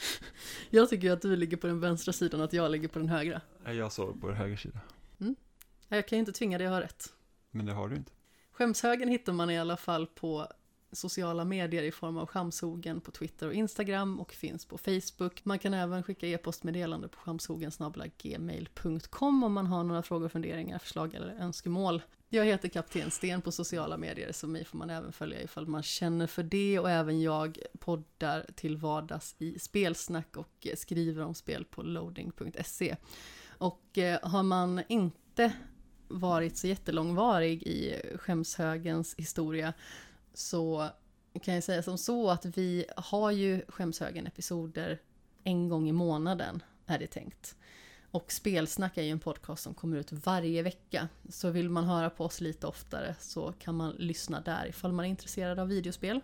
Jag tycker att du ligger på den vänstra sidan och att jag ligger på den högra. Jag sover på den högra sidan. Jag kan ju inte tvinga dig att ha rätt. Men det har du inte. Skämshögen hittar man i alla fall på sociala medier i form av Skamshogen på Twitter och Instagram och finns på Facebook. Man kan även skicka e-postmeddelande på skamshogen.gmail.com om man har några frågor, funderingar, förslag eller önskemål. Jag heter Kapten Sten på sociala medier så mig får man även följa ifall man känner för det och även jag poddar till vardags i spelsnack och skriver om spel på loading.se. Och eh, har man inte varit så jättelångvarig i skämshögens historia så kan jag säga som så att vi har ju Skämshögen-episoder en gång i månaden, är det tänkt. Och Spelsnack är ju en podcast som kommer ut varje vecka. Så vill man höra på oss lite oftare så kan man lyssna där ifall man är intresserad av videospel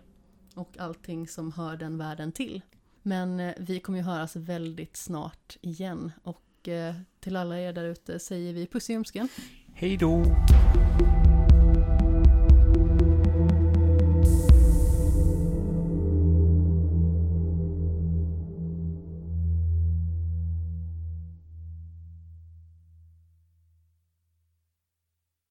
och allting som hör den världen till. Men eh, vi kommer ju höras väldigt snart igen och eh, till alla er där ute säger vi puss i ljumsken. Hej då!